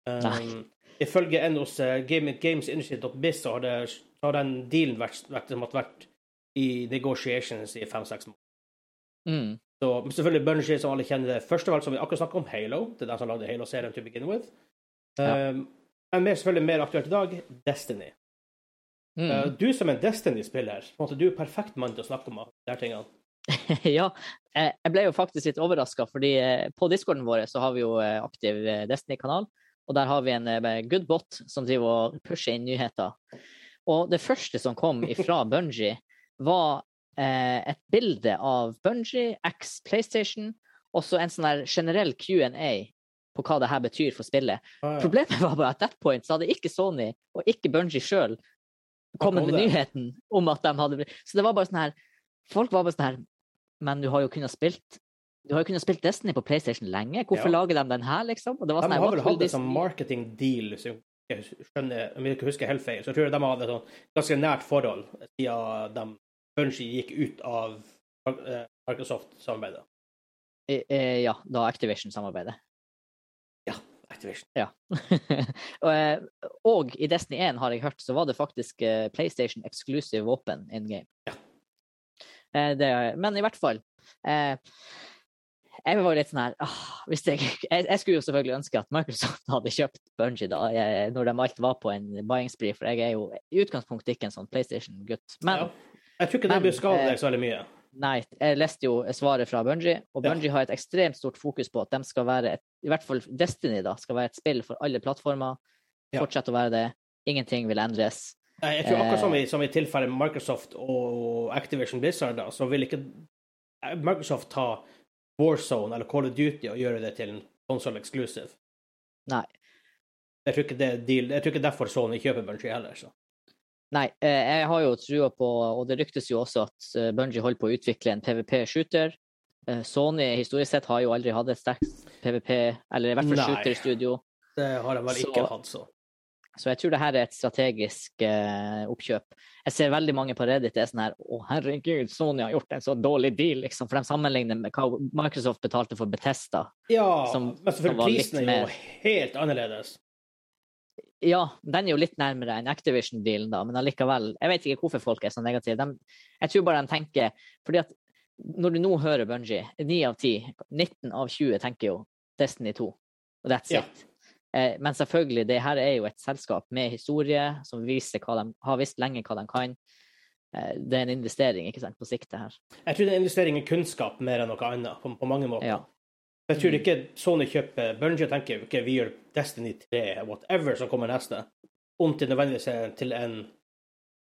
Um, ifølge NOs Game, GamesIndustry.biz så har, det, har den dealen vært, vært, vært i negotiations i fem-seks måneder. Mm. Så selvfølgelig Bunji, som alle kjenner det første valg, som vi akkurat snakket om, Halo. Det er den som lagde Halo-serien to begin with. Ja. Um, men mer, selvfølgelig mer aktuelt i dag, Destiny. Mm. Uh, du som en Destiny-spiller, du er perfekt mann til å snakke om de her tingene. ja, eh, jeg ble jo faktisk litt overraska, fordi eh, på discorden vår så har vi jo eh, aktiv eh, Destiny-kanal. Og der har vi en eh, good bot som driver og pusher inn nyheter. Og det første som kom ifra Bungie, var eh, et bilde av Bungie, X PlayStation, og så en sånn der generell Q&A på hva det her betyr for spillet. Ah, ja. Problemet var bare at that point så hadde ikke Sony og ikke Bungie sjøl kommet med nyheten om at de hadde blitt Så det var bare sånn her Folk var bare sånn her Men du har jo kunnet spilt du har jo kunnet spilt Destiny på PlayStation lenge. Hvorfor Ja. lager de den her, liksom? Det De sånn har vel hatt this sånn marketing deal, hvis jeg skjønner, om jeg ikke husker helt feil. Så jeg tror de hadde et sånn ganske nært forhold siden de Bungie gikk ut av eh, Microsoft-samarbeidet. Eh, eh, Ja, da Activision-samarbeidet. Activision. Ja. og, eh, og i Destiny 1, har jeg hørt, så var det faktisk eh, PlayStation exclusive våpen in game. Ja. Eh, det, men i hvert fall eh, Jeg var litt sånn her åh, hvis jeg, jeg, jeg skulle jo selvfølgelig ønske at Microsoft hadde kjøpt Bungie da, jeg, når de alt var på en buying spree, for jeg er jo i utgangspunktet ikke en sånn PlayStation-gutt. Men Ja. Jeg tror ikke det blir skade eh, deg så veldig mye. Nei, jeg leste jo svaret fra Bungie, og Ja. Bungie har et ekstremt stort fokus på at de skal være, et, i hvert fall Destiny, da, skal være et spill for alle plattformer. Ja. Fortsette å være det. Ingenting vil endres. Nei, Jeg tror akkurat som i, Eh. som i tilfellet Microsoft og Activision Blizzard, da, så vil ikke Microsoft ta Warzone eller Call of Duty og gjøre det til en console exclusive. Nei. Jeg tror ikke det er deal. Jeg tror ikke derfor Sony kjøper Bungie heller. Så. Nei, eh, jeg har jo trua på, og det ryktes jo også at eh, Bungie holder på å utvikle en PVP-shooter. Eh, Sony historisk sett har jo aldri hatt et sterkt PVP, eller i hvert fall Nei. shooter-studio. Det har de vel ikke hatt, så. Så jeg tror det her er et strategisk eh, oppkjøp. Jeg ser veldig mange på Reddit det er sånn her Å, herregud, Sony har gjort en så dårlig deal, liksom. For de sammenligner med hva Microsoft betalte for Betesta. Ja, Som- men selvfølgelig prisen er jo helt annerledes. Ja, den er jo litt nærmere enn Activision-dealen, da, men allikevel Jeg vet ikke hvorfor folk er så negative. De, jeg tror bare de tenker fordi at når du nå hører Bungie, 9 av 10, 19 av 20 tenker jo Destiny 2, og that's yeah. it. Eh, men selvfølgelig, det her er jo et selskap med historie som viser hva de har visst lenge hva de kan. Eh, det er en investering ikke sant, på sikt, det her. Jeg tror det er en investering i kunnskap mer enn noe annet, på, på mange måter. Ja. Jeg tror ikke Sony kjøper Bungie og tenker ok, vi gjør Destiny 3, whatever som kommer neste, om til nødvendigvis til en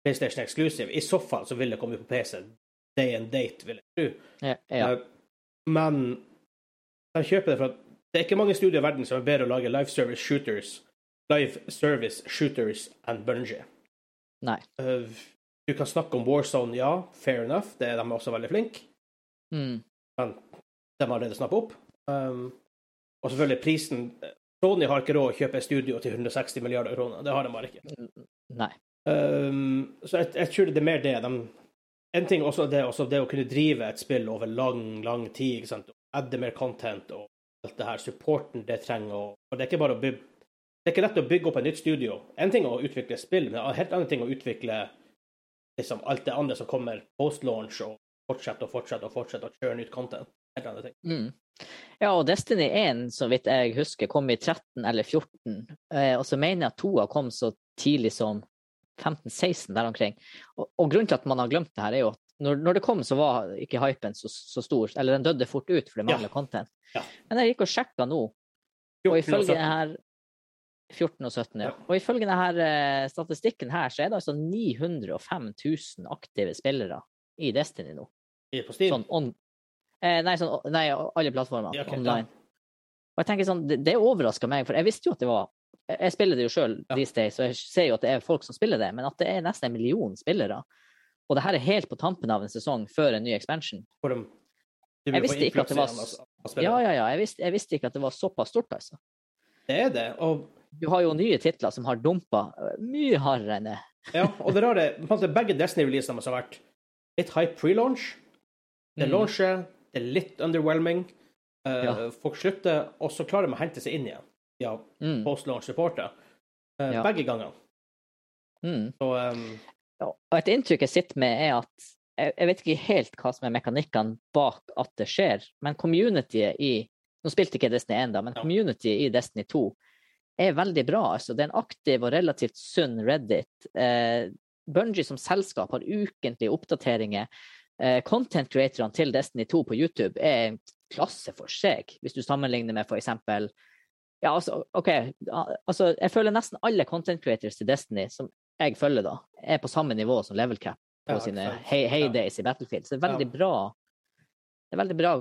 PlayStation Exclusive. I så fall så vil det komme på PC day and date, vil jeg tro. Ja, ja. Eh, Men de kjøper det for at det er ikke mange studier i verden som er bedre å lage live service shooters live service shooters enn Bungie. Nei. Eh, Du kan snakke om Warzone, ja, fair enough, det er de også veldig flinke. Mm. Men de har allerede snappet opp. Um, og selvfølgelig prisen Sony har ikke råd å kjøpe studio til 160 milliarder kroner. Det har de bare ikke. Nei. Um, så jeg, jeg tror det er mer det. De, en ting også det, også det å kunne drive et spill over lang, lang tid. ikke sant? Adde mer content og alt det her. Supporten det trenger. Og, og det er ikke bare å bygge det er ikke lett å bygge opp et nytt studio. En ting er å utvikle spill, men en helt annen ting er å utvikle liksom, alt det andre som kommer post-launch, og fortsette og fortsette og fortsette å kjøre nytt content. Helt andre ting. Mm. Ja, og Destiny 1, så vidt jeg husker, kom i 13 eller 14. Eh, og så mener jeg at toa kom så tidlig som 15-16 der omkring. Og, og, grunnen til at man har glemt det her, er jo at når, når det kom, så var ikke hypen så, så, stor. Eller den døde fort ut, for det mangler ja. content. Ja. Men jeg gikk og sjekka nå, og ifølge her 14 og 17, ja. Og ifølge denne uh, statistikken her, så er det altså 905 000 aktive spillere i Destiny nå. Sånn on, eh, nei, sånn, nei, alle plattformer ja, okay, online. Og jeg tenker sånn, Det, det overraska meg, for jeg visste jo at det var Jeg spiller det jo sjøl ja. these days, og jeg ser jo at det er folk som spiller det, men at det er nesten en million spillere. Og det her er helt på tampen av en sesong før en ny expansion. For dem, jeg visste ikke at det var Ja, ja, ja. Jeg visste, jeg visste, ikke at det var såpass stort, altså. Det er det. Og du har jo nye titler som har dumpa mye hardere enn det. ja, og det rare Begge Destiny-releasene har vært litt hype pre-launch. Det mm. launcher, det er litt underwhelming. Uh, ja. Folk slutter, og så klarer de å hente seg inn igjen. Ja, mm. post-launch supporter. Uh, ja. Begge gangene. Mm. Så um... ja, og et inntrykk jeg sitter med, er at jeg, jeg vet ikke helt hva som er mekanikkene bak at det skjer, men communityet i Nå spilte ikke Destiny 1, da, men communityet i Destiny 2 er veldig bra. Altså. Det er en aktiv og relativt sunn Reddit. Eh, Bungie som selskap har ukentlige oppdateringer. Eh, content creatorene til Destiny 2 på YouTube er en klasse for seg, hvis du sammenligner med f.eks. Ja, altså, OK. Altså, jeg føler nesten alle content creators til Destiny som jeg følger, da, er på samme nivå som Level Cap på ja, sine heydays ja. i Battlefield. Så det er veldig ja. bra. Det er veldig bra.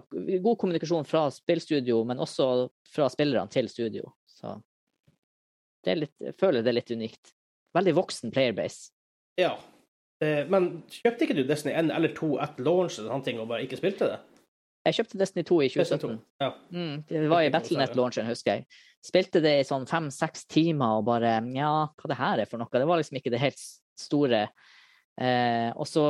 God kommunikasjon fra spillstudio, men også fra spillerne til studio. Så litt, jeg føler det er litt unikt. Veldig voksen playerbase. Ja. Eh, men kjøpte ikke du Destiny 1 eller 2 at launch og, ting, og bare ikke spilte det? Jeg kjøpte Destiny 2 i 2017. 2. Ja. Mm, det var i Battlenet-launchen, husker jeg. Spilte det i sånn fem-seks timer og bare Ja, hva det her er for noe? Det var liksom ikke det helt store. Eh, og så,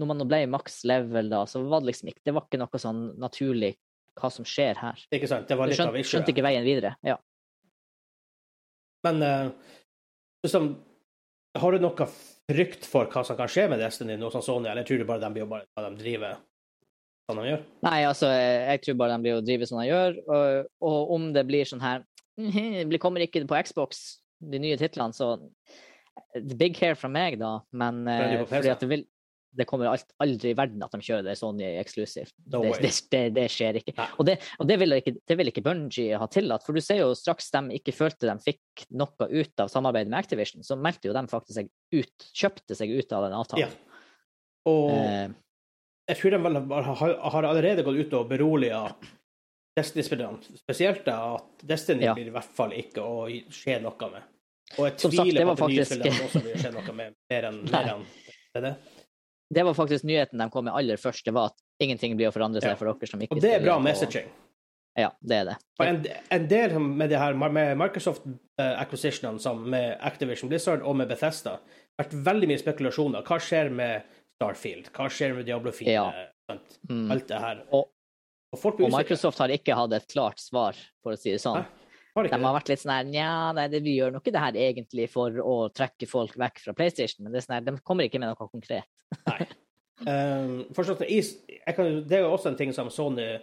når man ble maks level, da, så var det liksom ikke Det var ikke noe sånn naturlig hva som skjer her. Ikke sant. Det var litt skjønte, av issue. Skjønte ikke veien videre. Ja. Men eh, liksom, har du noe frykt for hva som kan skje med Destiny nå som Sony, eller tror du bare de blir bare hva de driver som de gjør? Nei, altså, jeg tror bare de blir å drive som de gjør, og, og om det blir sånn her Det kommer ikke på Xbox, de nye titlene, så Big hair fra meg, da, men men fordi at det vil det kommer alt, aldri i verden at de kjører det Sony eksklusivt. No det, det, det, skjer ikke. Og, det, og det, vil ikke, det vil ikke Bungie ha tillatt. For du ser jo straks de ikke følte de fikk noe ut av samarbeidet med Activision, så meldte jo de faktisk seg ut, kjøpte seg ut av den avtalen. Ja. Og eh, jeg tror de vel har, har allerede gått ut og beroliga Destiny-spillerne. Spesielt da at Destiny ja. blir i hvert fall ikke å skje noe med. Og jeg tviler sagt, på at faktisk... nye spillere også vil skje noe med mer enn, mer enn det. Det var faktisk nyheten de kom med aller først. Det var at ingenting blir å forandre seg ja. for dere som ikke Og det er bra messaging. Ja, det er det. En, en, del med det her med Microsoft uh, acquisitionene med Activision Blizzard og med Bethesda har vært veldig mye spekulasjoner. Hva skjer med Starfield? Hva skjer med Diablo 4? Ja. Mm. Alt det her. Og, og, og, Microsoft har ikke hatt et klart svar, for å si det sånn. Hæ? Har de har vært litt sånn her Nja, vi gjør nok ikke det her egentlig for å trekke folk vekk fra PlayStation, men det er sånn her, de kommer ikke med noe konkret. Nei. Um, forstått, kan, det er jo også en ting som Sony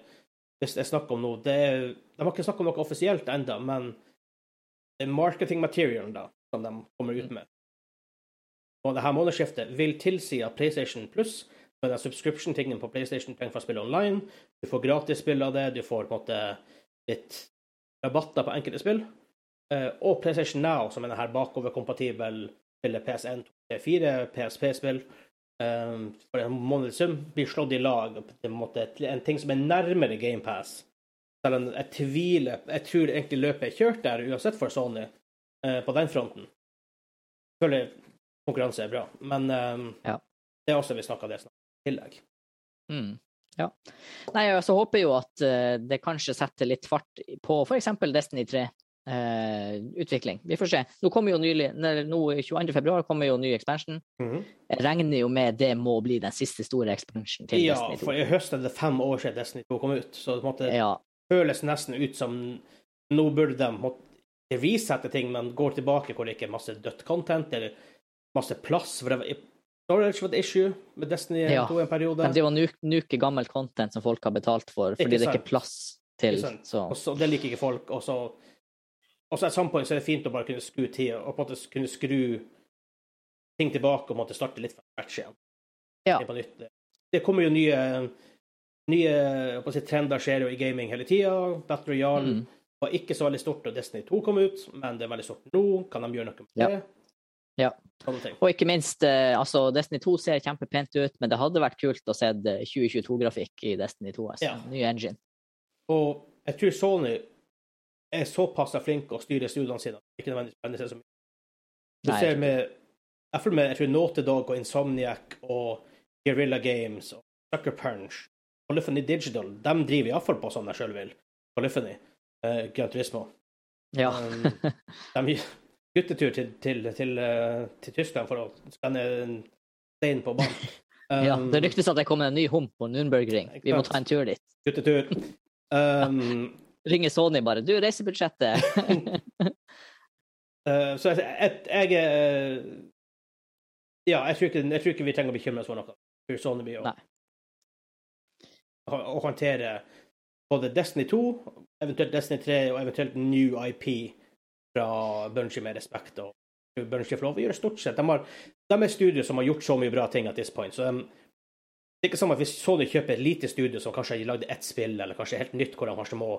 hvis jeg snakker om nå er, De har ikke snakket om noe offisielt ennå, men det marketing materialen da, som de kommer ut med. Og det her månedsskiftet vil tilsi at PlayStation Plus med den subscription-tingen på PlayStation trenger for å spille online. Du får gratisspill av det, du får på en måte litt rabatter på enkelte spill. Uh, og PlayStation Now, som er denne bakoverkompatibel til PS1, 4, PSP-spill um, for en måneds sum, blir slått i lag. til En, ting som er nærmere GamePass. Selv om jeg tviler Jeg tror egentlig løpet er kjørt der, uansett for Sony, uh, på den fronten. Jeg føler konkurranse er bra, men ja. det er også vi snakka det snart i tillegg. Mm. Ja. Nei, jeg så håper jo at uh, det kanskje setter litt fart på f.eks. Destiny 3. Uh, eh, utvikling. Vi får se. Nå kommer jo nylig, nå 22. februar kommer jo ny expansion. Mm. Jeg regner jo med det må bli den siste store expansion til ja, Destiny 2. Ja, for i høst er det fem år siden Destiny 2 kom ut, så det måtte ja. føles nesten ut som nå burde de måtte resette ting, men går tilbake hvor det ikke er masse dødt content eller masse plass. For det, storage var et issue med Destiny Ja. 2 en periode. De driver og nuk- nuker gammelt content som folk har betalt for, fordi det er ikke plass til. Så Også, det liker ikke folk. Og så og så at some point så er det fint å bare kunne skru tida, og på en måte kunne skru ting tilbake og måtte starte litt fra scratch igjen. Ja. Det kommer jo nye nye si, trender skjer jo i gaming hele tida. Battle Royale Mm. var ikke så veldig stort da Destiny 2 kom ut, men det er veldig stort nå. Kan de gjøre noe med Ja. det? Ja. Ting. Og ikke minst, eh, altså Destiny 2 ser kjempepent ut, men det hadde vært kult å se 2022-grafikk i Destiny 2. Altså. Ja. Ny engine. Og jeg tror Sony er såpass flink å styre studiene sine. Ikke nødvendigvis spennende så mye. Du Nei, ser jeg med hvert fall med jeg tror Naughty Dog og Insomniac og Guerrilla Games og Sucker Punch Polyphony Digital, de driver iallfall på sånn jeg sjøl vil. Polyphony. Uh, Gran Turismo. Ja. Um, de guttetur til, til, til, eh, til Tyskland for å skanne en stein på banen. ja. Um, Det ryktes at det kommer en ny hump på Nürnbergring. Vi må ta en tur dit. Guttetur. Um, Ringer Sony bare 'Du, reisebudsjettet'. uh, så jeg, jeg, jeg er Ja, jeg tror, ikke, jeg tror ikke vi trenger å bekymre oss for noe. For Sony blir å, å håndtere både Destiny 2, eventuelt Destiny 3 og eventuelt new IP fra Bungie med respekt. og Bungie får lov å gjøre stort sett. De, har, de er studio som har gjort så mye bra ting at this point. så de, det er ikke som at Hvis Sony kjøper et lite studio som kanskje har lagd ett spill, eller kanskje helt nytt, hvor de kanskje må,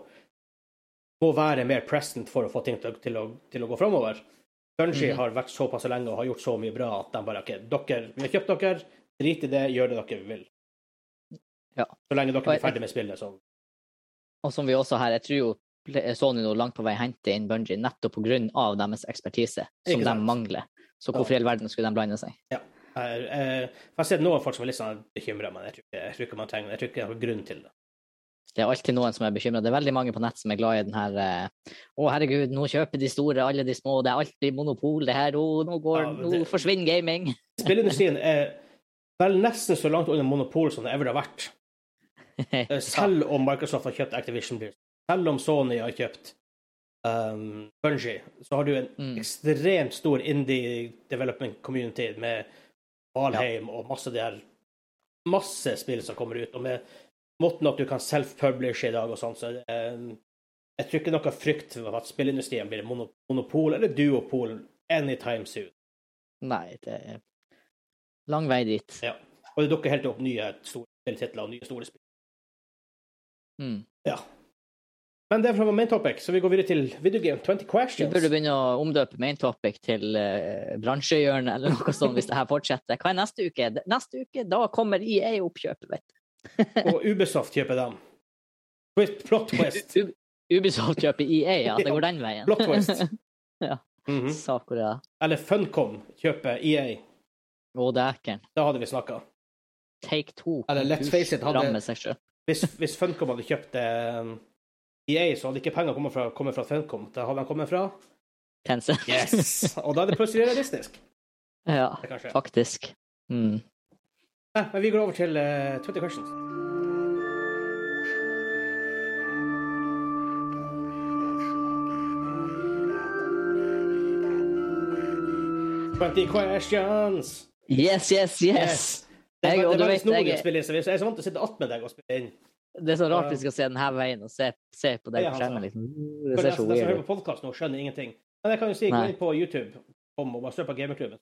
må være mer present for å få ting til, til, å, til å gå framover. Bungie mm. har vært såpass lenge og har gjort så mye bra at de bare OK, dere, vi har kjøpt dere, drit i det, gjør det dere vil. Ja. Så lenge dere blir ferdig med spillet, så Og som vi også her, jeg tror jo Sony nå langt på vei hente inn Bungie nettopp pga. deres ekspertise, som de mangler. Så hvorfor i all verden skulle de blande seg? Jeg, jeg, jeg har sett noen folk som er litt sånn bekymra, men jeg tror, ikke, jeg tror ikke man trenger Jeg tror ikke det er noen grunn til det. Det er alltid noen som er bekymra. Det er veldig mange på nett som er glad i den her eh, Å, herregud, nå kjøper de store, alle de små. Det er alltid monopol, det her. Å, nå, går, Ja, det, nå forsvinner gaming. Spillindustrien er vel nesten så langt under monopol som det ever har vært. Eh, Selv om Microsoft har kjøpt Activision Blizzard, selv om Sony har kjøpt um, Bungie, så har du en Mm. ekstremt stor indie development community med Valheim og masse de her masse spill som kommer ut, og med måten at du kan self-publish i dag og sånn, så um, jeg tror ikke noe frykt for at spillindustrien blir monopol eller duopol anytime soon. Nei, det er lang vei dit. Ja. Og det dukker helt opp nye store spilltitler og nye store spill. Mm. Ja. Men det er fra main topic, så vi går videre til Video Game 20 Vi Du burde begynne å omdøpe main topic til uh, bransjehjørnet eller noe sånt hvis det her fortsetter. Hva er neste uke? Neste uke, da kommer EA-oppkjøpet, vet du. Og Ubisoft kjøper dem. Plot twist. Ubisoft kjøper EA, ja. Det går den veien. Plot twist. Ja. Mhm. Sakura. Eller Funcom kjøper EA. Å, dæken. Da hadde vi snakka. Take two. Eller let's face it, hadde-. Hvis, hvis Funcom hadde kjøpt eh, EA, så hadde ikke penger kommet fra, kommet fra Funcom. Da hadde de kommet fra Tencent. Yes! Og da er det plutselig realistisk. ja, Det faktisk. Mm. Nei, men vi går over til uh, 20 questions. Twenty questions! Yes, yes, yes! Det er, Jeg- det er veldig snodig å spille inn, så jeg er så vant til å sitte attmed deg og spille inn. Det er så rart vi skal se denne veien og se, se på deg Ja, på skjermen. Liksom. Det ser så weird hører ut. på podkast nå, skjønner ingenting. Men jeg kan jo si, gå inn på YouTube om og bare søk på Gamerklubben.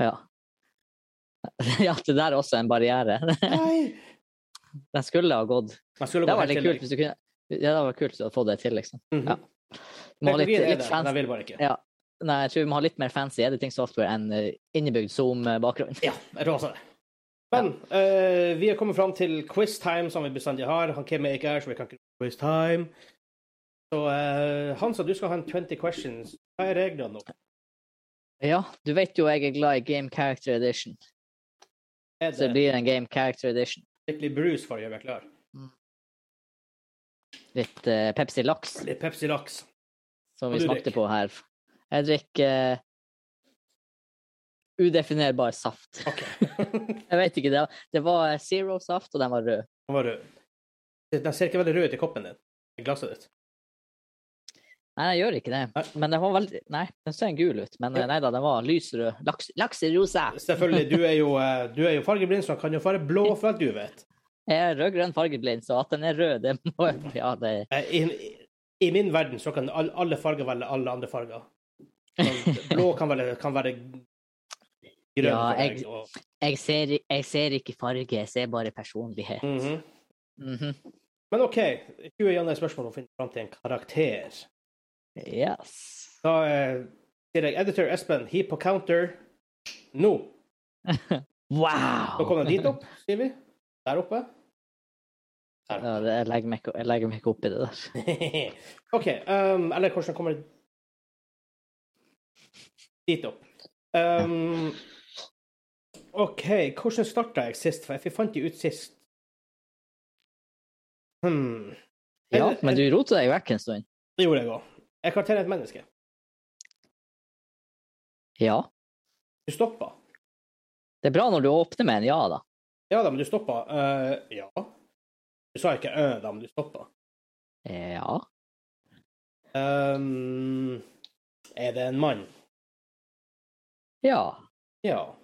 Ja. ja, det der er også en barriere. Nei! Den skulle ha gått. Skulle Det var helt veldig kult hvis du kunne Ja, det var kult å få det til, liksom. Ja. Du må ha litt, litt fancy jeg vil bare ikke. Ja. Nei, jeg tror vi må ha litt mer fancy editing-software enn eh, innebygd Zoom-bakgrunn. Ja, jeg tror også det. Men uh, vi er kommet fram til quiz time, som vi bestandig har. Han Kim er ikke her, så vi kan ikke quiz time. Så uh, Hansa, du skal ha en 20 questions. Hva er reglene nå? Ja, du vet jo jeg er glad i Game Character Edition, Er så det det blir en Game Character Edition. skikkelig brus for å gjøre meg klar? Litt uh, Pepsi Laks, Litt Pepsi Laks. som vi smakte drikker? på her. Jeg drikker udefinerbar saft. Okay. Jeg vet ikke, det var, det var Zero-saft, og den var rød. Den var rød. Den ser ikke veldig rød ut i koppen din. I glasset ditt. Nei, den gjør ikke det. Nei. Men den var veldig Nei, den ser gul ut. Men Ja. nei da, den var lysrød. Laks, lakserosa. Selvfølgelig, du er jo, eh, du er jo fargeblind, så den kan jo være blå for alt du vet. Jeg er rød-grønn fargeblind, så at den er rød, det må Ja, det Eh, I, I min verden så kan alle farger velge alle andre farger. Blå kan være, kan være grønn Ja, for deg. Og, jeg ser, jeg ser ikke farge, jeg ser bare personlighet. Mhm. Mhm. Men OK, 20 igjen er spørsmål om å finne fram til en karakter. Yes. Da eh, sier jeg editor Espen, hiv på counter nå. Wow! Så kommer den dit opp, sier vi. Der oppe. Der Ja, det, jeg, legger meg, jeg legger meg ikke opp i det der. OK. Um, eller hvordan kommer dit opp? Um, OK, hvordan starta jeg sist? For jeg fant de ut sist. Hmm. Ja, Eller- men du rota deg vekk en stund. Det gjorde jeg òg. Jeg karakterer et menneske. Ja. Du stoppa. Det er bra når du åpner med en ja, da. Ja da, men du stoppa. Uh, ja. Du sa ikke ø da, men du stoppa. Ja. Um, er det en mann? Ja. Ja.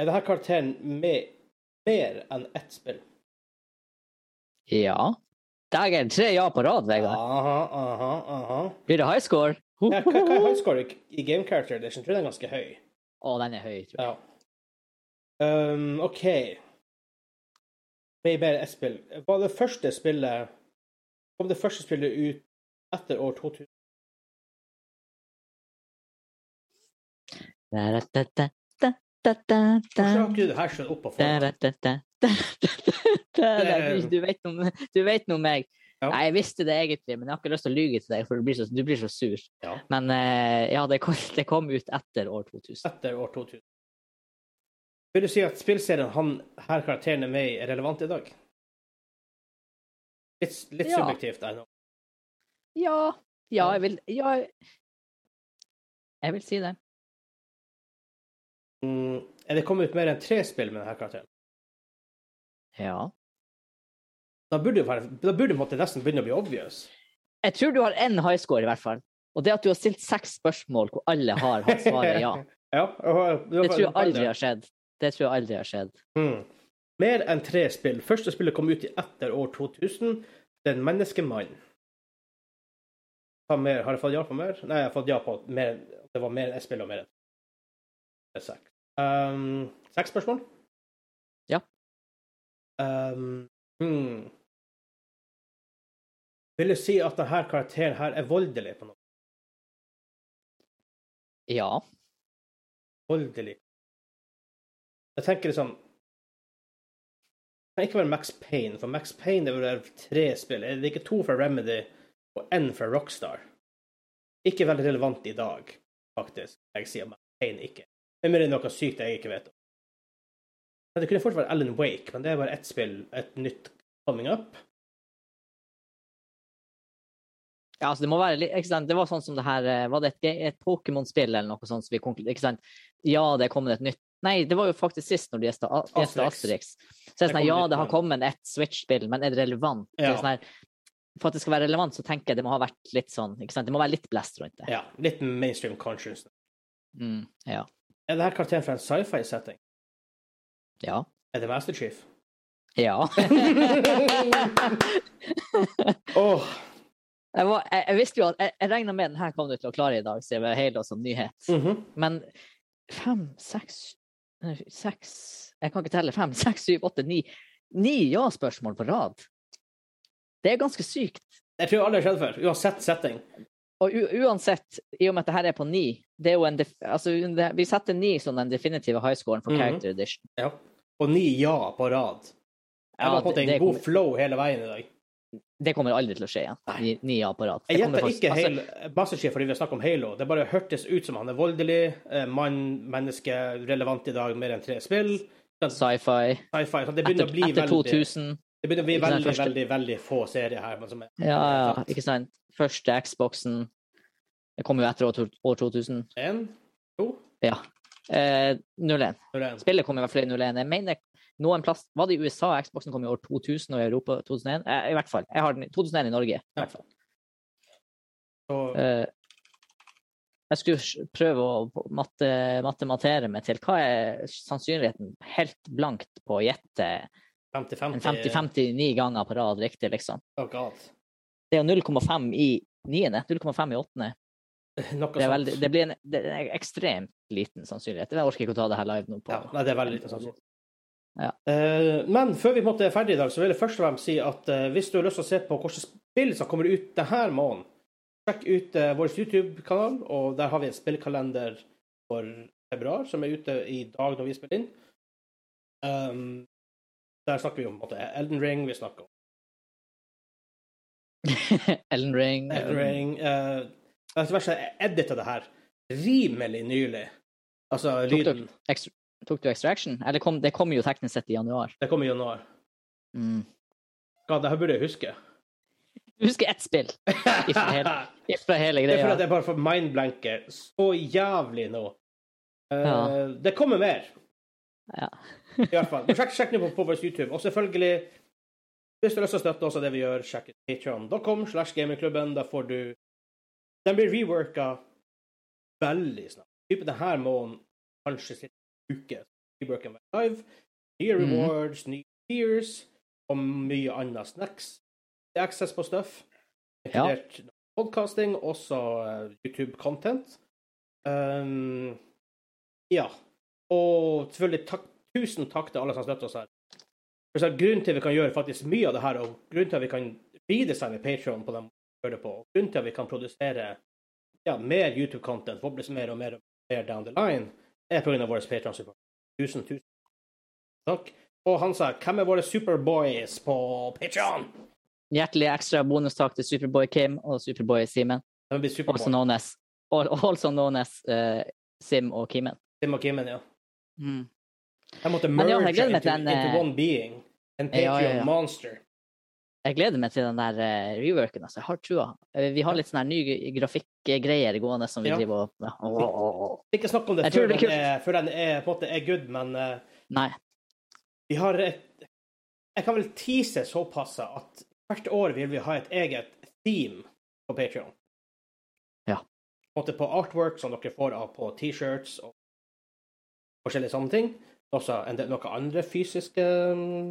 Er denne karakteren med mer enn ett spill? Ja. Dæger, tre ja på rad, Vegard. Aha, aha, aha. Blir det high score? Ja, hva, hva er high score i, Game Character Edition? Jeg tror den er ganske høy. Å, den er høy, tror jeg. Ja. Um, OK. Med mer ett spill. Var det første spillet Kom det første spillet ut etter år 2000? Da, da, da, da, da, da, Hvordan opp forhånd? vet noe, du vet noe om meg. Ja. Nei, jeg visste det egentlig, men jeg har ikke lyst til å lyge til deg, for du blir så, du blir så sur. Ja. Men eh, ja, det kom, det kom ut etter år 2000. Etter år 2000. Vil du si at spillserien han her karakteren er med i, er relevant i dag? Litt, litt Ja. subjektivt, jeg nå. Ja, ja, jeg vil Ja, jeg vil si det. Mm, er det kommet ut mer enn tre spill med denne karakteren? Ja. Da burde, da burde måte nesten begynne å bli obvious. Jeg tror du har én high score, i hvert fall. Og det at du har stilt seks spørsmål hvor alle har hatt svaret ja. ja og- Det tror jeg aldri har skjedd. Det tror jeg aldri har skjedd. Mm. Mer enn tre spill. Første spillet kom ut i etter år 2000. Det er en menneskemann. Hva mer? Har jeg fått ja på mer? Nei, jeg har fått ja på mer. Det var mer enn ett spill og mer enn Det er seks. Um, seks spørsmål? Ja. Um, hmm. Vil du si at denne karakteren her er voldelig på noe? Ja. Voldelig. Jeg tenker liksom Det kan ikke være Max Payne, for Max Payne det vil være tre spill. Er det ikke to fra Remedy og én fra Rockstar? Ikke veldig relevant i dag, faktisk. Jeg sier Max Payne ikke. Det er noe sykt jeg ikke vet om. Det kunne fort vært Alan Wake, men det er bare ett spill, et nytt coming up. Ja, altså det må være litt, ikke sant? Det var sånn som det her eh, Var det et, et Pokémon-spill eller noe sånt som vi konkluderte Ikke sant? Ja, det er kommet et nytt Nei, det var jo faktisk sist når de gjesta Asterix. Så det er sånn, ja, det har kommet et Switch-spill, men er det relevant? Det er sånn her, for at det skal være relevant, så tenker jeg det må ha vært litt sånn ikke sant? Det må være litt blest rundt det. Ja, litt mainstream conscious. Mm, ja. Er denne karakteren fra en sci-fi-setting? Ja. Er det Master Chief? Ja. oh. jeg, var, jeg, jeg visste jo at Jeg, jeg regna med den her kom du til å klare i dag, siden det er helt som nyhet. mhm. Men fem, seks Seks Jeg kan ikke telle. Fem, seks, syv, åtte, ni. Ni ja-spørsmål på rad. Det er ganske sykt. Jeg tror alle har skjedd før, uansett setting. Og uansett, i og med at det her er på ni det er jo en altså, Vi setter ni som den definitive highscoren for Mhm. character edition. Ja. Og ni ja på rad. Jeg Ja, var på en det- det god kommer- flow hele veien i dag. Det kommer aldri til å skje igjen. Ni, ni ja på rad. Jeg gjetter faktisk- ikke altså, Halo, Master Chief fordi vi har snakket om Halo. Det bare hørtes ut som han er voldelig, eh, mann, menneske, relevant i dag, mer enn tre spill. Sci-fi. Sci-fi. Så det begynner Etter, etter veldig 2000. Det begynner å bli veldig, første- veldig, veldig få serier her. Som er, Ja, ja, ikke sant. Første Xboxen. Det kom jo etter år, 2000. En, to, Ja. Eh, 01. når det er en. Spillet kom i hvert fall i 01. Jeg mener noen plass Var det i USA? Xboxen kom i år 2000 og i Europa 2001? Eh, I hvert fall. Jeg har den i 2001 i Norge. i hvert fall. Og... Eh, jeg skulle prøve å matte, matematere meg til hva er sannsynligheten helt blankt på å gjette 50-50 50-59 ganger på rad riktig, liksom. Oh god. Det er jo 0,5 i niende, 0,5 i åttende. Det, veldig, det blir en, det en ekstremt liten sannsynlighet. Jeg orker ikke å ta det her live nå. på. Ja, nei, det er veldig lite sannsynlighet. Ja. Uh, men før vi er ferdig i dag, så vil jeg først og fremst si at uh, hvis du har lyst til å se på hvilke spill som kommer ut denne måneden, sjekk ut uh, vår YouTube-kanal, og der har vi en spillkalender for februar som er ute i dag når vi spiller inn. Um, der snakker vi om måte, Elden Ring, vi snakker om Ellen Ring. Ellen Ring. Uh, altså, verst, jeg edita det her rimelig nylig. Altså Tok du, lyden. tok du Extraction? Eller kom, det kommer jo teknisk sett i januar. Det kommer i januar. Mm. God, det her burde jeg huske. Du husker ett spill ifra hele, ifra hele Det er fordi greia. jeg bare får mindblanker så jævlig nå. Uh, Ja. Det kommer mer, Ja. i hvert fall. Sjekk, sjekk nå på, på vår YouTube. Og selvfølgelig, hvis du har lyst til å støtte oss av det vi gjør, sjekk ut patreon.com slash gamingklubben. Da får du Den blir reworka veldig snart. Type denne måneden, kanskje siste uke. Reworken var live. Nye rewards, rewards, nye tiers og mye annet snacks. Det er access på stuff. Ja. podkasting, også eh, YouTube-content. Um, ja. Og selvfølgelig takk, tusen takk til alle som støtter oss her. Grunnen til at vi kan gjøre faktisk mye av det her, og grunnen til at vi kan redesigne Patreon på dem vi gjør det på, og grunnen til at vi kan produsere ja, mer YouTube-content, forhåpentligvis mer og mer, og mer down the line, er pga. vår Patreon-support. Tusen, tusen takk. Og han sa 'Hvem er våre Superboys på Patreon?' Hjertelig ekstra bonustak til Superboy Kim og Superboy Simen. Superboy. Also known as, also known as uh, Sim og Kimen. Sim og Kimen, ja. Mm. Jeg måtte merge ja, jeg into, den, into eh, one being. En ja, ja, ja. monster. Jeg gleder meg til den der uh, reworken. Altså. Jeg har trua. Eh, Vi har litt sånne nye grafikkgreier gående som vi driver og ja. oh, oh, oh. Ikke snakk om det før den, er, før den er, på en måte er good, men uh, Nei. vi har et Jeg kan vel tease såpass at hvert år vil vi ha et eget theme på Patreon. Ja. På, på artwork som dere får av på T-shirts og forskjellige sånne ting. Også en del, noen andre fysiske mm,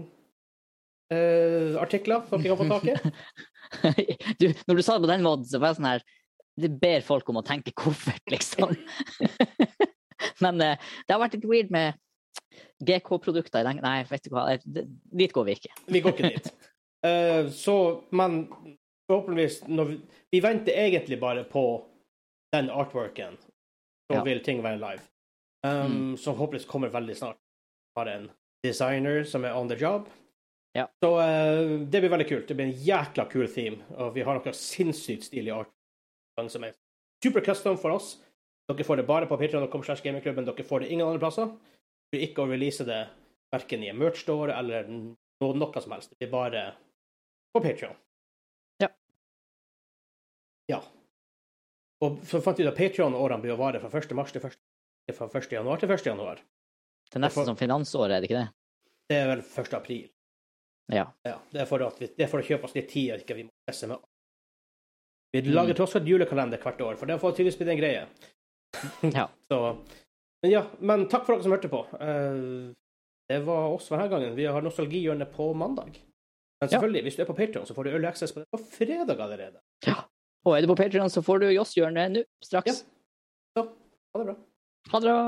eh, artikler som dere kan få tak i. du, når du sa det på den måten, så var jeg sånn her Det ber folk om å tenke koffert, liksom. Men uh, det har vært litt weird med GK-produkter i den Nei, vet du hva, dit går vi ikke. Vi går ikke dit. Uh, så, men forhåpentligvis vi, vi venter egentlig bare på den artworken. Så Ja. vil ting være live. Um, Som håpeligvis kommer veldig snart. Har en designer som er on the job. Ja. Så uh, det blir veldig kult. Det blir en jækla kul theme. Og vi har noe sinnssykt stilig art som er super custom for oss. Dere får det bare på patreon.com. Dere får det ingen andre plasser. Vi ikke å release det verken i en merch store eller noe, noe som helst. Det blir bare på Patreon. Ja. Ja. Og så fant vi ut at Patreon-årene blir å vare fra 1. mars til 1. Fra 1. januar til 1. januar. Det er nesten for, som finansåret, er det ikke det? Det er vel 1. april. Ja. Ja, det er vi, det er for å kjøpe oss litt tid, og ikke vi må presse med. Vi lager tross alt julekalender hvert år, for det får tydeligvis blitt en greie. Ja. Så, men ja, men takk for dere som hørte på. Eh, det var oss for denne gangen. Vi har nostalgihjørne på mandag. Men Ja. selvfølgelig, hvis du er på Patreon, så får du early access på det på fredag allerede. Ja. Og er du på Patreon, så får du Joss-hjørnet nå, straks. Ja. Så, ha det bra. Ha det bra.